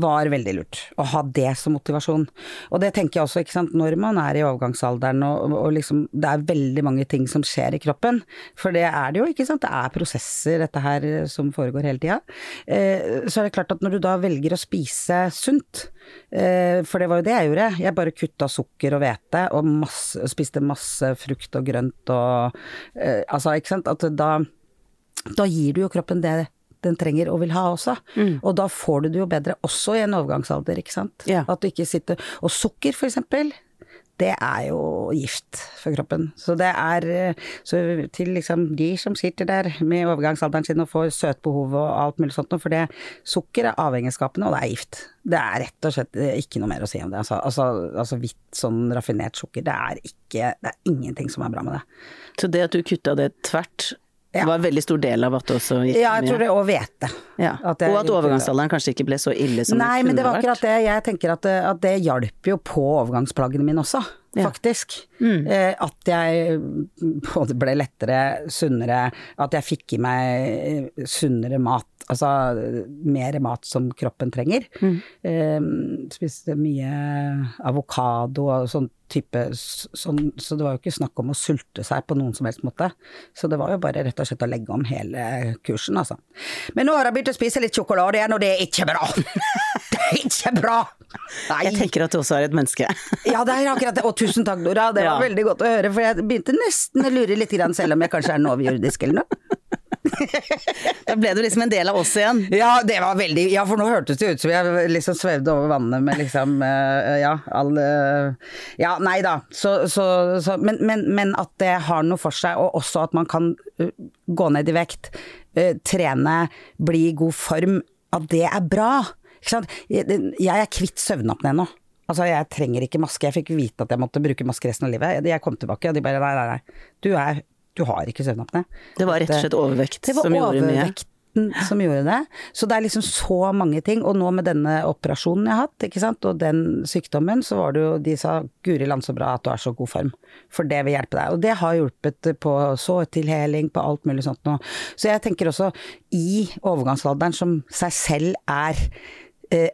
Speaker 2: var veldig lurt, å ha det som motivasjon. Og det tenker jeg også, ikke sant, når man er i overgangsalderen og, og liksom Det er veldig mange ting som skjer i kroppen. For det er det jo, ikke sant. Det er prosesser, dette her, som foregår hele tida. Eh, så er det klart at når du da velger å spise sunt, eh, for det var jo det jeg gjorde, jeg bare kutta sukker og hvete og masse, spiste masse frukt og grønt og eh, Altså, ikke sant. At da da gir du jo kroppen det den trenger og vil ha også. Og da får du det jo bedre også i en overgangsalder, ikke sant.
Speaker 1: Ja.
Speaker 2: At du ikke sitter Og sukker, for eksempel. Det er jo gift for kroppen. Så det er Så til liksom de som sitter der med overgangsalderen sin og får søtbehov og alt mulig sånt noe, for det sukker er avhengighetsskapende, og det er gift. Det er rett og slett eh, ikke noe mer å si om det. Altså, altså, altså hvitt sånn raffinert sukker, det er ikke Det er ingenting som er bra med det.
Speaker 1: Så det at du kutta det tvert Det var en veldig stor del av at det også gikk
Speaker 2: Ja, jeg tror det, og hvete.
Speaker 1: Ja.
Speaker 2: At
Speaker 1: og at overgangsalderen kanskje ikke ble så ille som
Speaker 2: Nei,
Speaker 1: det
Speaker 2: men det var akkurat det. Jeg tenker at at det hjalp jo på overgangsplaggene mine også,
Speaker 1: Ja.
Speaker 2: faktisk. Eh, at jeg både ble lettere, sunnere, at jeg fikk i meg sunnere mat. Altså mer mat som kroppen trenger. Eh, spiste mye avokado og sånn type sånn, Så det var jo ikke snakk om å sulte seg på noen som helst måte. Så det var jo bare rett og slett å legge om hele kursen, altså. Men nå har jeg begynt å spise litt sjokolade igjen, og det er ikke bra! Det er ikke bra! Nei.
Speaker 1: Jeg tenker at du også er et menneske.
Speaker 2: Ja, det er akkurat det. Og tusen takk, Nora. Det var
Speaker 1: Ja.
Speaker 2: veldig godt å høre, for jeg begynte nesten å lure litt, selv om jeg kanskje er en overjordisk eller noe.
Speaker 1: Da ble du liksom en del av oss igjen.
Speaker 2: Ja, det var veldig Ja, for nå hørtes det ut som jeg liksom svevde over vannet med liksom eh, Ja, all eh, Ja, nei da. Så, så, så men, men, men at det har noe for seg, og også at man kan eh, gå ned i vekt, trene, bli i god form, at det er bra. Ikke sant? Jeg er kvitt søvnapné nå. Altså, jeg trenger ikke maske. Jeg fikk vite at jeg måtte bruke maske resten av livet. Jeg kom tilbake, og de bare nei, nei, nei. Du, er, du har ikke søvnapné.
Speaker 1: Det var rett og slett overvekt
Speaker 2: Det var
Speaker 1: som gjorde mye.
Speaker 2: overvekten som gjorde det. Så det er liksom så mange ting. Og nå med denne operasjonen jeg har hatt, ikke sant, og den sykdommen, så var det jo De sa 'Guri land, så bra at du er så god form', for det vil hjelpe deg. Og det har hjulpet på sårtilheling, på alt mulig sånt noe. Så jeg tenker også, i overgangsalderen, som seg selv er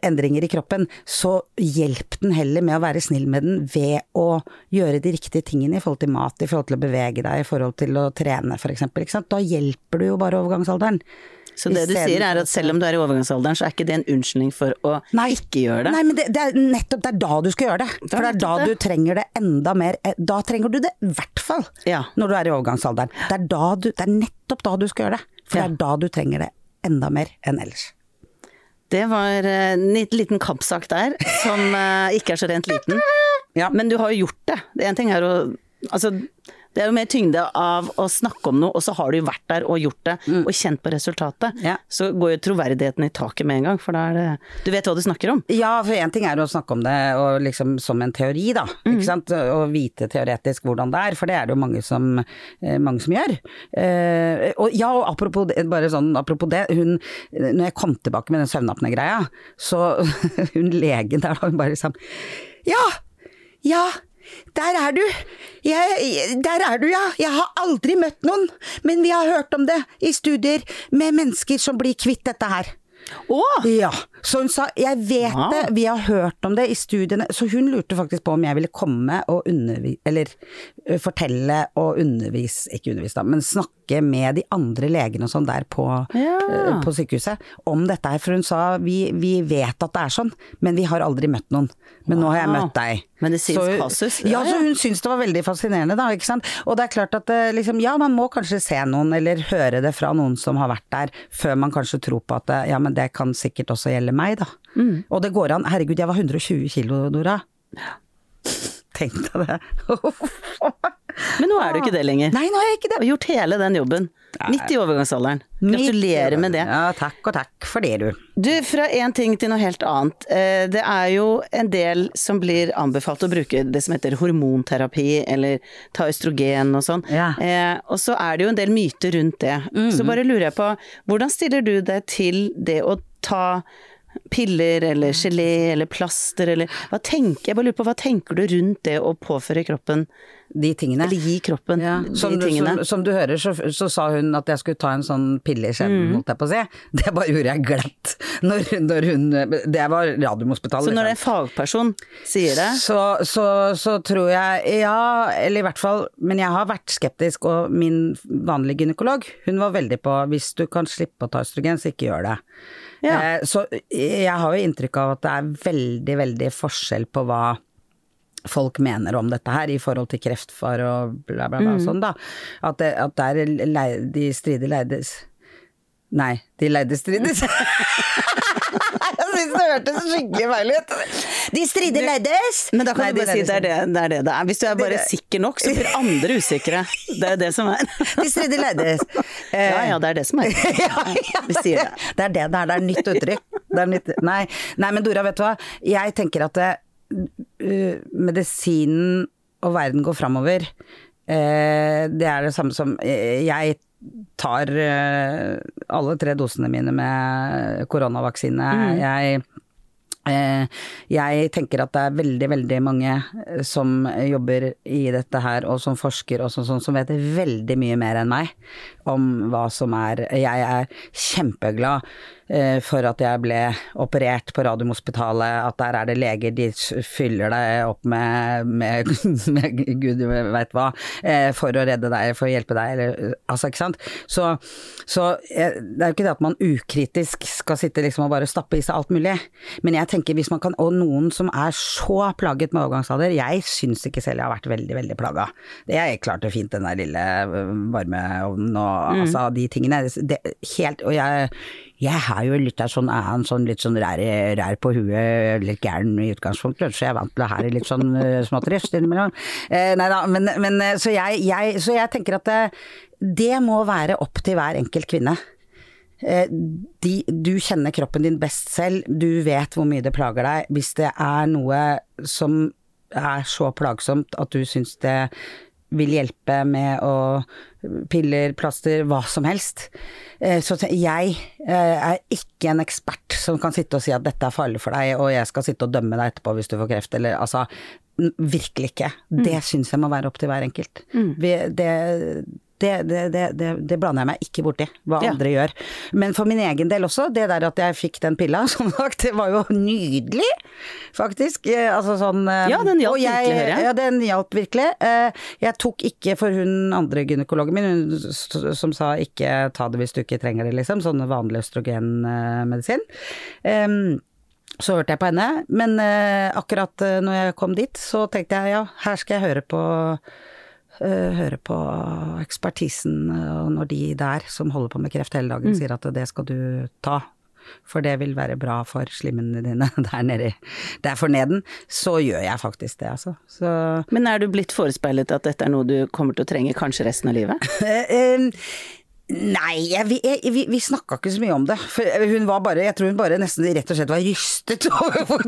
Speaker 2: endringer i kroppen, så hjelp den heller med å være snill med den ved å gjøre de riktige tingene i forhold til mat, i forhold til å bevege deg, i forhold til å trene f.eks. Da hjelper du jo bare overgangsalderen.
Speaker 1: Så det du sier er at selv om du er i overgangsalderen, så er ikke det en unnskyldning for å ikke gjøre det.
Speaker 2: Nei, men det, det er nettopp det er da du skal gjøre det. For det er da du trenger det enda mer. eh, Da trenger du det i hvert fall
Speaker 1: Ja.
Speaker 2: når du er i overgangsalderen. Det er, da du, det er nettopp da du skal gjøre det. For det er da du trenger det enda mer enn ellers.
Speaker 1: Det var eh, en liten kampsak der, som eh, ikke er så rent liten.
Speaker 2: Ja.
Speaker 1: Men du har jo gjort det. En ting er å Altså, det er jo mer tyngde av å snakke om noe, og så har du jo vært der og gjort det, og kjent på resultatet.
Speaker 2: Mm. Ja.
Speaker 1: Så går jo troverdigheten i taket med en gang, for da er det Du vet hva du snakker om.
Speaker 2: Ja, for én ting er å snakke om det og liksom som en teori, da. Ikke sant? Og vite teoretisk hvordan det er, for det er det jo mange som, eh, mange som gjør. Eh, og ja, og apropos det, bare sånn, apropos det, hun Når jeg kom tilbake med den søvnapne-greia, så hun legen der da, hun bare sånn Ja! Ja! Der er du! Jeg, der er du, ja! Jeg har aldri møtt noen, men vi har hørt om det i studier med mennesker som blir kvitt dette her.
Speaker 1: Å!
Speaker 2: Ja, så hun sa 'jeg vet
Speaker 1: ja.
Speaker 2: det, vi har hørt om det i studiene', så hun lurte faktisk på om jeg ville komme og undervise, eller uh, fortelle og undervise, ikke undervise da, men snakke med de andre legene og sånn der på,
Speaker 1: Ja.
Speaker 2: uh, på sykehuset om dette her, for hun sa vi, vi vet at det er sånn, men vi har aldri møtt noen. Men nå har jeg møtt deg.
Speaker 1: Medisinsk kasus.
Speaker 2: Ja, så hun syntes det var veldig fascinerende, da, ikke sant. Og det er klart at liksom, ja, man må kanskje se noen, eller høre det fra noen som har vært der, før man kanskje tror på at ja, men det kan sikkert også gjelde meg, da.
Speaker 1: Mm.
Speaker 2: Og det går an. Herregud, jeg var 120 kilo, Nora. Tenk deg det.
Speaker 1: Men nå er du ikke det lenger.
Speaker 2: Nei, nå er jeg ikke det.
Speaker 1: har gjort hele den jobben. Midt i overgangsalderen. Gratulerer med det.
Speaker 2: Ja, takk og takk for det, du.
Speaker 1: Du, fra én ting til noe helt annet. Eh, Det er jo en del som blir anbefalt å bruke det som heter hormonterapi, eller ta østrogen og sånn.
Speaker 2: Ja. Mm.
Speaker 1: Eh, Og så er det jo en del myter rundt det. Så bare lurer jeg på, hvordan stiller du deg til det å ta piller eller gelé eller plaster eller hva tenker, Jeg bare lurer på, hva tenker du rundt det å påføre kroppen,
Speaker 2: De tingene.
Speaker 1: eller gi kroppen
Speaker 2: Ja,
Speaker 1: de
Speaker 2: som, du,
Speaker 1: tingene?
Speaker 2: som, som du hører, så, så sa hun at jeg skulle ta en sånn pille i skjeden,
Speaker 1: Mm.
Speaker 2: holdt jeg på å si. Det bare gjorde jeg glatt. Når, når hun Det var Radiumhospitalet.
Speaker 1: Så når
Speaker 2: liksom.
Speaker 1: en fagperson sier det
Speaker 2: Så, så, så tror jeg Ja, eller i hvert fall Men jeg har vært skeptisk, og min vanlige gynekolog, hun var veldig på hvis du kan slippe å ta østrogen, så ikke gjør det.
Speaker 1: Ja.
Speaker 2: Eh, så jeg har jo inntrykk av at det er veldig, veldig forskjell på hva folk mener om dette her, i forhold til kreftfar og bla, bla, bla, sånn da. At det, at det er lei, de strider leides Nei, de leide strides. Jeg syns det hørtes skikkelig feil ut. De strider leddes.
Speaker 1: Men da kan
Speaker 2: Nei,
Speaker 1: du
Speaker 2: de
Speaker 1: bare si det er det, det er det det er. Hvis du er bare sikker nok, så blir andre usikre. Det er jo det som er.
Speaker 2: De strider leddes.
Speaker 1: Ja ja, det er det som er.
Speaker 2: ja, ja,
Speaker 1: Vi sier det.
Speaker 2: Det er det det er. Det er nytt uttrykk. Det er nytt, nei, nei, men Dora, vet du hva. Jeg tenker at det, uh, medisinen og verden går framover. Uh, det er det samme som uh, Jeg tar eh, alle tre dosene mine med koronavaksine.
Speaker 1: Mm.
Speaker 2: Jeg Eh, Jeg tenker at det er veldig, veldig mange eh, som jobber i dette her, og som forsker og sånn, sånn, som vet veldig mye mer enn meg om hva som er Jeg er kjempeglad for at jeg ble operert på Radiumhospitalet, at der er det leger, de fyller deg opp med, med, med gud veit hva, eh, for å redde deg, for å hjelpe deg, eller altså, ikke sant. Så, så eh, det er jo ikke det at man ukritisk skal sitte liksom og bare stappe i seg alt mulig, men jeg tenker hvis man kan, og noen som er så plaget med overgangsalder, jeg syns ikke selv jeg har vært veldig, veldig plaga. Det er klarte fint den der lille varmeovnen og altså de tingene. Det, helt, og jeg, jeg har jo litt av sånn, annen, sånn litt sånn rær, rær på huet, litt gæren i utgangspunktet, så jeg er vant til det her litt sånn småtrist småtterisk innimellom. Eh, nei da, men, men eh, så, jeg, jeg, så jeg tenker at det, det må være opp til hver enkelt kvinne. Eh, de, du kjenner kroppen din best selv, du vet hvor mye det plager deg. Hvis det er noe som er så plagsomt at du syns det vil hjelpe med å piller, plaster, hva som helst. Eh, Så jeg eh, er ikke en ekspert som kan sitte og si at dette er farlig for deg, og jeg skal sitte og dømme deg etterpå hvis du får kreft, eller altså Virkelig ikke. Det syns jeg må være opp til hver enkelt. Vi, det, det, det, det, det, blander jeg meg ikke borti, hva
Speaker 1: Ja.
Speaker 2: andre gjør. Men for min egen del også, det der at jeg fikk den pilla, som sagt, det var jo nydelig, faktisk. Eh, Altså sånn eh,
Speaker 1: Ja, den hjalp
Speaker 2: jeg-
Speaker 1: virkelig, hører jeg.
Speaker 2: Ja, den hjalp virkelig. Eh, Jeg tok ikke for hun andre gynekologen min, hun som sa ikke ta det hvis du ikke trenger det, liksom. Sånn vanlig østrogenmedisin. Um, Så hørte jeg på henne, men uh, akkurat uh, når jeg kom dit, så tenkte jeg ja, her skal jeg høre på høre på ekspertisen, eh, og når de der som holder på med kreft hele dagen sier at det skal du ta, for det vil være bra for slimmene dine der nede, der for neden, så gjør jeg faktisk det, altså. Så
Speaker 1: Men er du blitt forespeilet at dette er noe du kommer til å trenge kanskje resten av livet?
Speaker 2: Eh, eh, Nei, jeg, vi, vi, vi snakka ikke så mye om det. For hun var bare, jeg tror hun bare nesten rett og slett var rystet over hvor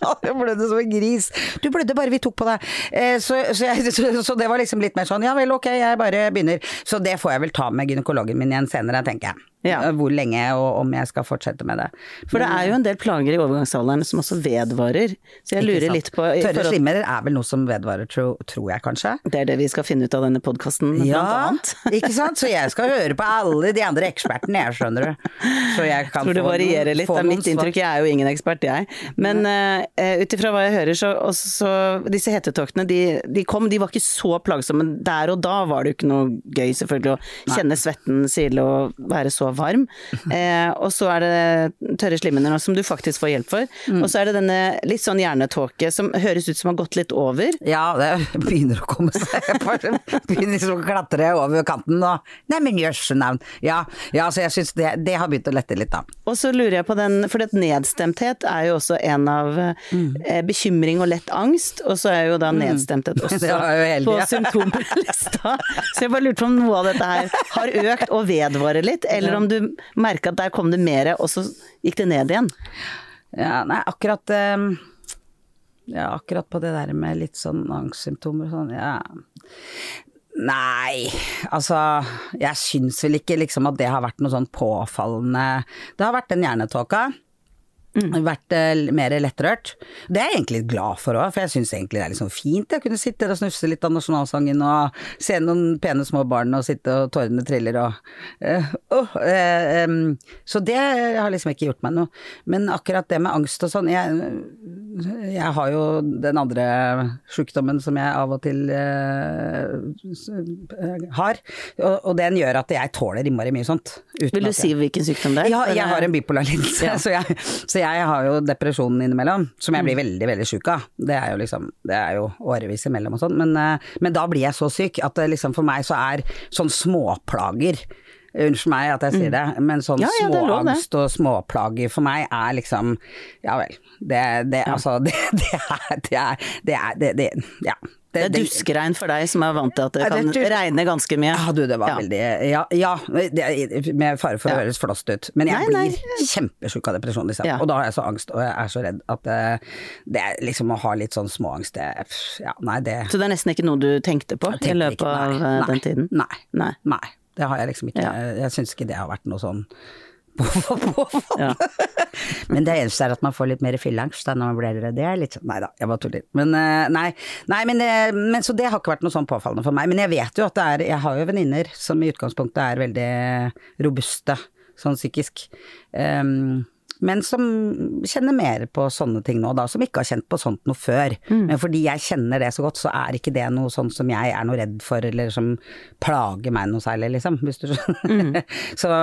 Speaker 2: jeg blødde som en gris. Du blødde bare vi tok på deg. Eh, så, så, jeg, så, det var liksom litt mer sånn ja vel, ok, jeg bare begynner. Så det får jeg vel ta med gynekologen min igjen senere, tenker jeg.
Speaker 1: Ja.
Speaker 2: Eh, Hvor lenge og om jeg skal fortsette med det.
Speaker 1: For det er jo en del plager i overgangsalderen som også vedvarer. Så jeg lurer litt på
Speaker 2: Tørre slimmer er vel noe som vedvarer, tro, tror jeg kanskje.
Speaker 1: Det er det vi skal finne ut av denne podkasten, blant
Speaker 2: Ja,
Speaker 1: annet.
Speaker 2: ikke sant? Så jeg skal høre på alle de andre ekspertene, jeg skjønner du. Så jeg kan
Speaker 1: tror det varierer
Speaker 2: noen-
Speaker 1: litt, det er mitt inntrykk. Jeg er jo ingen ekspert, jeg. Men uh, ut ifra hva jeg hører, så, også, så Disse hetetoktene, de, de kom, de var ikke så plagsomme. Der og da var det jo ikke noe gøy, selvfølgelig, å kjenne svetten sile og være så varm. Eh, og så er det tørre slimhinner som du faktisk får hjelp for.
Speaker 2: Mm.
Speaker 1: Og så er det denne litt sånn hjernetåke som høres ut som har gått litt over.
Speaker 2: Ja, det begynner å komme seg. Begynner liksom å klatre over kanten og Nei, men jøsse navn. Ja, ja, så jeg syns det, det har begynt å lette litt, da.
Speaker 1: Og så lurer jeg på den, for nedstemthet er jo også en av eh, bekymring og lett angst, og så er jo da nedstemthet også
Speaker 2: Det heldig,
Speaker 1: på symptomlista. Så jeg bare lurte på om noe av dette her har økt og vedvarer litt, eller om du merka at der kom det mer, og så gikk det ned igjen.
Speaker 2: Ja, nei, akkurat eh, Ja, akkurat på det der med litt sånn angstsymptomer og sånn, ja. Nei, altså Jeg syns vel ikke liksom at det har vært noe sånn påfallende Det har vært den hjernetåka. Vært eh, mer lettrørt. Det er jeg egentlig glad for òg, for jeg syns egentlig det er sånn fint. Jeg kunne sitte og snufse litt av nasjonalsangen og se noen pene små barn og sitte og tårene triller og uh, uh, em, Så det har liksom ikke gjort meg noe. Men akkurat det med angst og sånn jeg, jeg har jo den andre sjukdommen som jeg av og til eh, eh, har, og, og den gjør at jeg tåler innmari mye sånt.
Speaker 1: Vil du si
Speaker 2: jeg-
Speaker 1: hvilken sykdom det er?
Speaker 2: ja, jeg har en bipolar lidelse,
Speaker 1: Ja.
Speaker 2: så, så jeg har jo depresjonen innimellom, som jeg blir veldig, veldig sjuk av. Det er jo liksom, det er jo årevis imellom og sånn, men, eh, men da blir jeg så syk at det liksom for meg så er sånn småplager Unnskyld meg at jeg sier det, men sånn
Speaker 1: Mm. Ja, ja,
Speaker 2: småangst og småplager for meg er liksom Ja vel. Det, det altså det, det er Det er, det er det, det, Ja.
Speaker 1: Det er duskregn for deg som er vant til at det
Speaker 2: Ja,
Speaker 1: kan
Speaker 2: er
Speaker 1: regne ganske mye.
Speaker 2: Ja, du, det var
Speaker 1: Ja.
Speaker 2: veldig Ja, ja det, med fare for å høres flåst ut. Men jeg
Speaker 1: Nei,
Speaker 2: blir kjempesjuk av depresjon, liksom.
Speaker 1: Ja.
Speaker 2: Og da har jeg så angst, og jeg er så redd at det, det er liksom å ha litt sånn småangst, det Ja, nei, det
Speaker 1: Så det er nesten ikke noe du tenkte på
Speaker 2: tenkte
Speaker 1: i løpet
Speaker 2: ikke- nei,
Speaker 1: av
Speaker 2: nei,
Speaker 1: den tiden?
Speaker 2: Nei.
Speaker 1: Nei.
Speaker 2: Nei. Det har jeg liksom ikke.
Speaker 1: Ja.
Speaker 2: Jeg syns ikke det har vært noe sånn.
Speaker 1: Ja.
Speaker 2: Men det eneste er at man får litt mer fillangst når man blir eldre. Det er litt sånn Nei da, jeg bare tuller. Men eh, nei. nei men, det- men så det har ikke vært noe sånn påfallende for meg. Men jeg vet jo at det er Jeg har jo venninner som i utgangspunktet er veldig robuste sånn psykisk. Um, men som kjenner mer på sånne ting nå, da, som ikke har kjent på sånt noe før. Men fordi jeg kjenner det så godt, så er ikke det noe sånn som jeg er noe redd for, eller som plager meg noe særlig, liksom. Hvis du skjønner. så,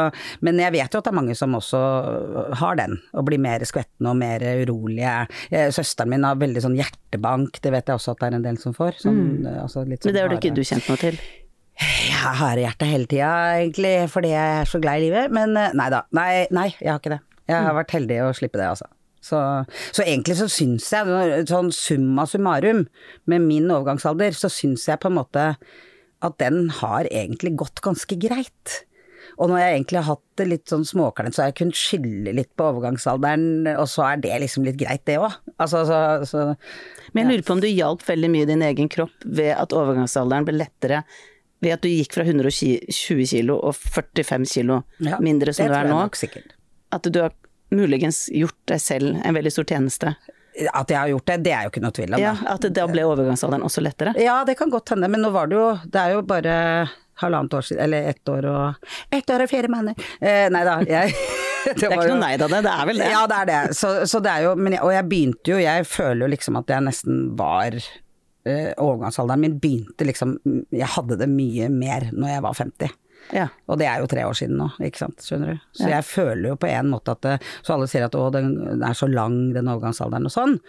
Speaker 2: men jeg vet jo at det er mange som også har den, og blir mer skvettende og mer urolige. Eh, Søsteren min har veldig sånn hjertebank, det vet jeg også at det er en del som får. Sånn, mm. altså litt sånn
Speaker 1: Men det har du ikke du kjent noe til?
Speaker 2: jeg har harehjerte hele tida, egentlig, fordi jeg er så glad i livet. Men eh, nei da. Nei, nei, jeg har ikke det. Jeg har vært heldig å slippe det, altså. Så, så egentlig så syns jeg, sånn summa summarum, med min overgangsalder, så syns jeg på en måte at den har egentlig gått ganske greit. Og når jeg egentlig har hatt det litt sånn småklemt, så har jeg kunnet skylde litt på overgangsalderen, og så er det liksom litt greit, det òg. Altså, så, så
Speaker 1: Men jeg lurer på om du hjalp veldig mye din egen kropp ved at overgangsalderen ble lettere ved at du gikk fra 120 kilo og 45 kilo mindre som
Speaker 2: det
Speaker 1: du
Speaker 2: tror
Speaker 1: er
Speaker 2: jeg nok sikkert.
Speaker 1: At du har muligens gjort deg selv en veldig stor tjeneste.
Speaker 2: At jeg har gjort det, det er jo ikke noe tvil om.
Speaker 1: Ja. At da ble overgangsalderen også lettere.
Speaker 2: Ja, det kan godt hende, men nå var det jo Det er jo bare halvannet år siden, eller ett år og Ett år og fire måneder. Eh, nei da, jeg
Speaker 1: Det er ikke noe nei da, det, det er vel det.
Speaker 2: Ja, det er det. Så, så det er jo men jeg, Og jeg begynte jo, jeg føler jo liksom at jeg nesten var eh, Overgangsalderen min begynte liksom Jeg hadde det mye mer når jeg var 50.
Speaker 1: Ja.
Speaker 2: Og det er jo tre år siden nå, ikke sant, skjønner du. Så
Speaker 1: Ja.
Speaker 2: jeg føler jo på en måte at det, Så alle sier at å, den er så lang den overgangsalderen og sånn.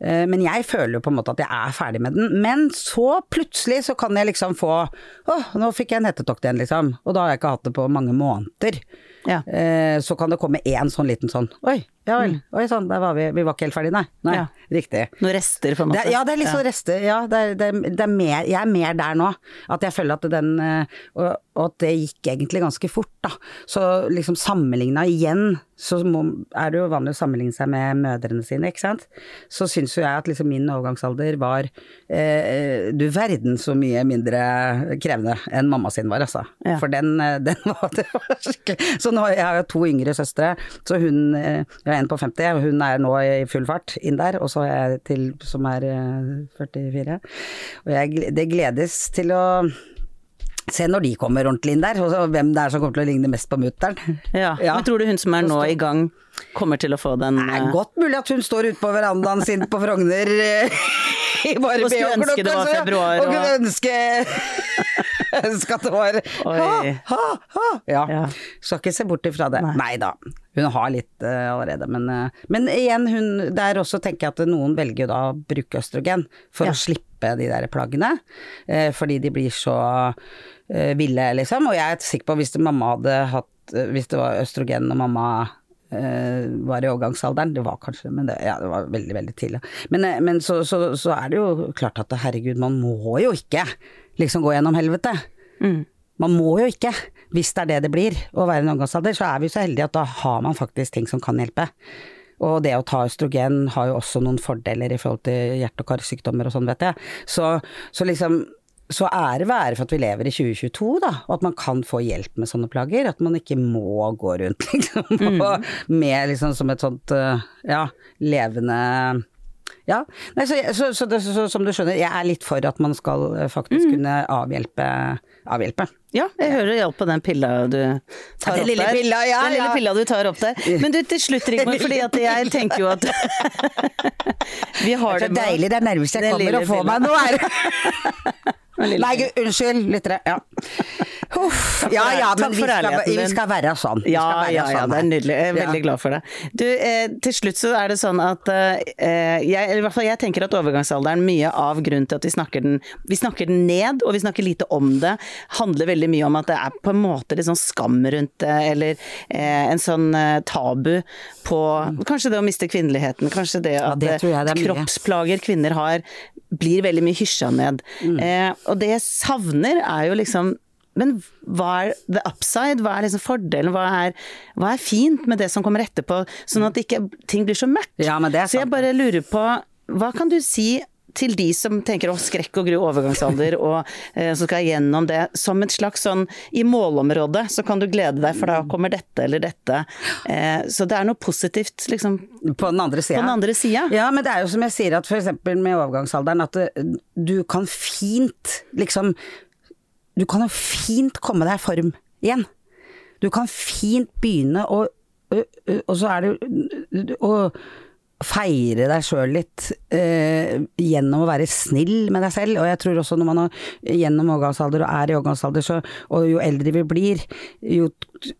Speaker 2: Eh, Men jeg føler jo på en måte at jeg er ferdig med den. Men så plutselig så kan jeg liksom få Å, nå fikk jeg en hettetokt igjen, liksom. Og da har jeg ikke hatt det på mange måneder.
Speaker 1: Ja.
Speaker 2: Eh, Så kan det komme én sånn liten sånn Oi, ja vel. Oi sann, der var vi. Vi var ikke helt ferdige, nei. Nei,
Speaker 1: Ja.
Speaker 2: riktig.
Speaker 1: Noen rester, på en måte.
Speaker 2: Det, ja, det er litt sånn rester. Ja, det er, det, det er mer, jeg er mer der nå. At jeg føler at den eh, Og, at det gikk egentlig ganske fort, da. Så liksom sammenligna igjen, så må, er det jo vanlig å sammenligne seg med mødrene sine, ikke sant. Så syns jo jeg at liksom min overgangsalder var eh, Du verden så mye mindre krevende enn mamma sin var, altså.
Speaker 1: Ja.
Speaker 2: For den, eh, den var det var Så nå har jeg to yngre søstre, så hun eh, Jeg har en på 50, og hun er nå i full fart inn der, og så har jeg til som er eh, 44. Og jeg, det gledes til å se når de kommer ordentlig inn der, og hvem det er som kommer til å ligne mest på mutter'n.
Speaker 1: Ja.
Speaker 2: Ja.
Speaker 1: Men tror du hun som er nå i gang, kommer til å få den
Speaker 2: Det er
Speaker 1: eh,
Speaker 2: godt mulig at hun står ute på verandaen sin på Frogner eh, i bare
Speaker 1: Og skulle ønske det var februar,
Speaker 2: Og
Speaker 1: og-
Speaker 2: ønske, ønske at det var ha, ha, ha. Ja.
Speaker 1: Ja.
Speaker 2: Skal ikke se bort ifra det.
Speaker 1: Nei.
Speaker 2: Da. Hun har litt uh, allerede, men, uh, men igjen, hun Der også tenker jeg at noen velger da å bruke østrogen for
Speaker 1: Ja.
Speaker 2: å slippe de der plaggene, uh, fordi de blir så ville, liksom. Og jeg er sikker på hvis mamma hadde hatt Hvis det var østrogen og mamma var i overgangsalderen, det var kanskje men det, ja, det var veldig, veldig tidlig. Men, eh, men så, så, så er det jo klart at herregud, man må jo ikke liksom gå gjennom helvete.
Speaker 1: mm.
Speaker 2: Man må jo ikke, hvis det er det det blir å være i en overgangsalder, så er vi så heldige at da har man faktisk ting som kan hjelpe. Og det å ta østrogen har jo også noen fordeler i forhold til hjerte- og karsykdommer og sånn, vet jeg. Så, så liksom så ære være for at vi lever i 2022, da, og at man kan få hjelp med sånne plager. At man ikke må gå rundt liksom, og med liksom som et sånt øh, ja, levende ja. Nei, så, så, så, så, som du skjønner, jeg er litt for at man skal faktisk faktisk kunne avhjelpe. avhjelpe.
Speaker 1: Ja, jeg hører hjelp på den pilla du tar
Speaker 2: Den
Speaker 1: opp der.
Speaker 2: pilla, ja,
Speaker 1: den lille
Speaker 2: ja.
Speaker 1: pilla du tar opp der. Men du, til slutt Rigmor, fordi at jeg tenker jo at Vi har
Speaker 2: Det
Speaker 1: det
Speaker 2: er så deilig, det er nærmest jeg kommer å få meg nå, er det. Nei, gud, unnskyld, lyttere. Ja. Huff. Ja ja, men vi skal, vi skal være sånn. Vi
Speaker 1: Ja,
Speaker 2: skal være
Speaker 1: ja, ja,
Speaker 2: sånn
Speaker 1: det er nydelig. Jeg er veldig glad for det. Du, eh, til slutt så er det sånn at eh, jeg, eller i hvert fall jeg tenker at overgangsalderen, mye av grunnen til at vi snakker den, vi snakker den ned, og vi snakker lite om det, handler veldig mye om at det er på en måte litt sånn skam rundt det, eller eh, en sånn eh, tabu på kanskje det å miste kvinneligheten, kanskje det at
Speaker 2: det det er
Speaker 1: kroppsplager kvinner har blir veldig mye hysja ned.
Speaker 2: Mm.
Speaker 1: Eh, og det jeg savner er jo liksom men hva er the upside? Hva er liksom fordelen? Hva er, hva er fint med det som kommer etterpå? Sånn at ikke ting blir så mørkt.
Speaker 2: Ja, men det
Speaker 1: så jeg bare lurer på, hva kan du si til de som tenker å skrekk og gru overgangsalder, og eh, som skal gjennom det, som et slags sånn i målområdet, så kan du glede deg, for da kommer dette eller dette. Eh, så det er noe positivt, liksom,
Speaker 2: På den andre sida.
Speaker 1: på den andre sida.
Speaker 2: Ja, men det er jo som jeg sier at f.eks. med overgangsalderen, at du kan fint liksom Du kan jo fint komme deg i form igjen. Du kan fint begynne å ø, Og så er det å feire deg sjøl litt eh, gjennom å være snill med deg selv. Og jeg tror også når man er gjennom overgangsalder og er i overgangsalder, og jo eldre vi blir, jo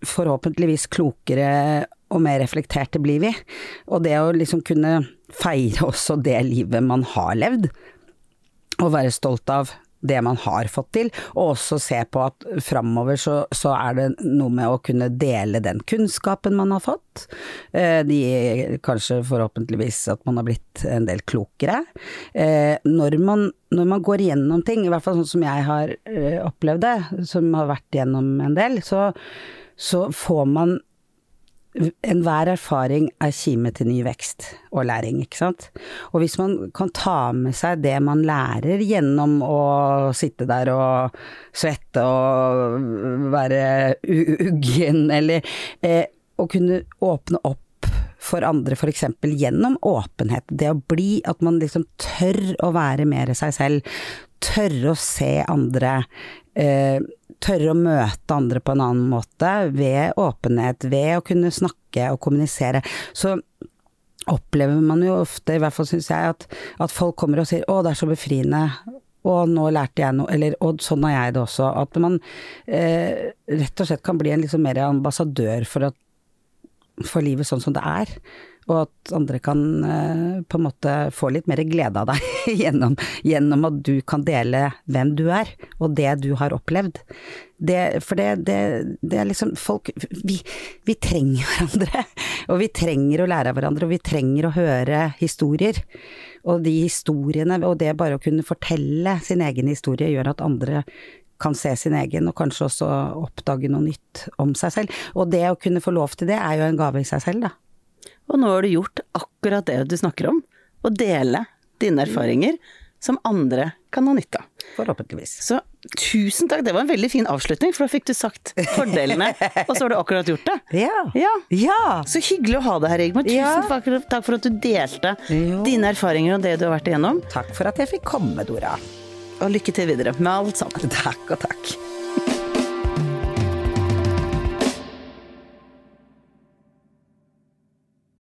Speaker 2: forhåpentligvis klokere og mer reflekterte blir vi. Og det å liksom kunne feire også det livet man har levd, og være stolt av det man har fått til, og også se på at framover så, så er det noe med å kunne dele den kunnskapen man har fått. Eh, de, kanskje forhåpentligvis at man har blitt en del klokere. Eh, når, man, når man går gjennom ting, i hvert fall sånn som jeg har eh, opplevd det, som har vært gjennom en del, så, så får man Enhver erfaring er kime til ny vekst og læring, ikke sant. Og hvis man kan ta med seg det man lærer gjennom å sitte der og svette og være uggen, eller eh, å kunne åpne opp for andre f.eks. gjennom åpenhet. Det å bli at man liksom tør å være mer seg selv. Tørre å se andre. Eh, tørre å møte andre på en annen måte ved åpenhet, ved å kunne snakke og kommunisere. Så opplever man jo ofte, i hvert fall syns jeg, at, at folk kommer og sier 'å, det er så befriende'. Og nå lærte jeg noe, eller og sånn har jeg det også. At man eh, rett og slett kan bli en liksom mer ambassadør for, at, for livet sånn som det er. Og at andre kan eh, på en måte få litt mer glede av deg gjennom, gjennom at du kan dele hvem du er, og det du har opplevd. Det, for det, det, det er liksom folk vi, vi trenger hverandre. Og vi trenger å lære av hverandre, og vi trenger å høre historier. Og de historiene, og det bare å kunne fortelle sin egen historie, gjør at andre kan se sin egen, og kanskje også oppdage noe nytt om seg selv. Og det å kunne få lov til det, er jo en gave i seg selv, da.
Speaker 1: Og nå har du gjort akkurat det du snakker om, å dele dine erfaringer som andre kan ha nytte av.
Speaker 2: Forhåpentligvis.
Speaker 1: Så tusen takk, det var en veldig fin avslutning, for da fikk du sagt fordelene, og så har du akkurat gjort det.
Speaker 2: Ja.
Speaker 1: Ja.
Speaker 2: Ja.
Speaker 1: Så hyggelig å ha deg her, Rigmor. Tusen
Speaker 2: Ja.
Speaker 1: takk, for at du delte
Speaker 2: Jo.
Speaker 1: dine erfaringer og det du har vært igjennom.
Speaker 2: Takk for at jeg fikk komme, Dora.
Speaker 1: Og lykke til videre med alt sammen.
Speaker 2: Takk og takk.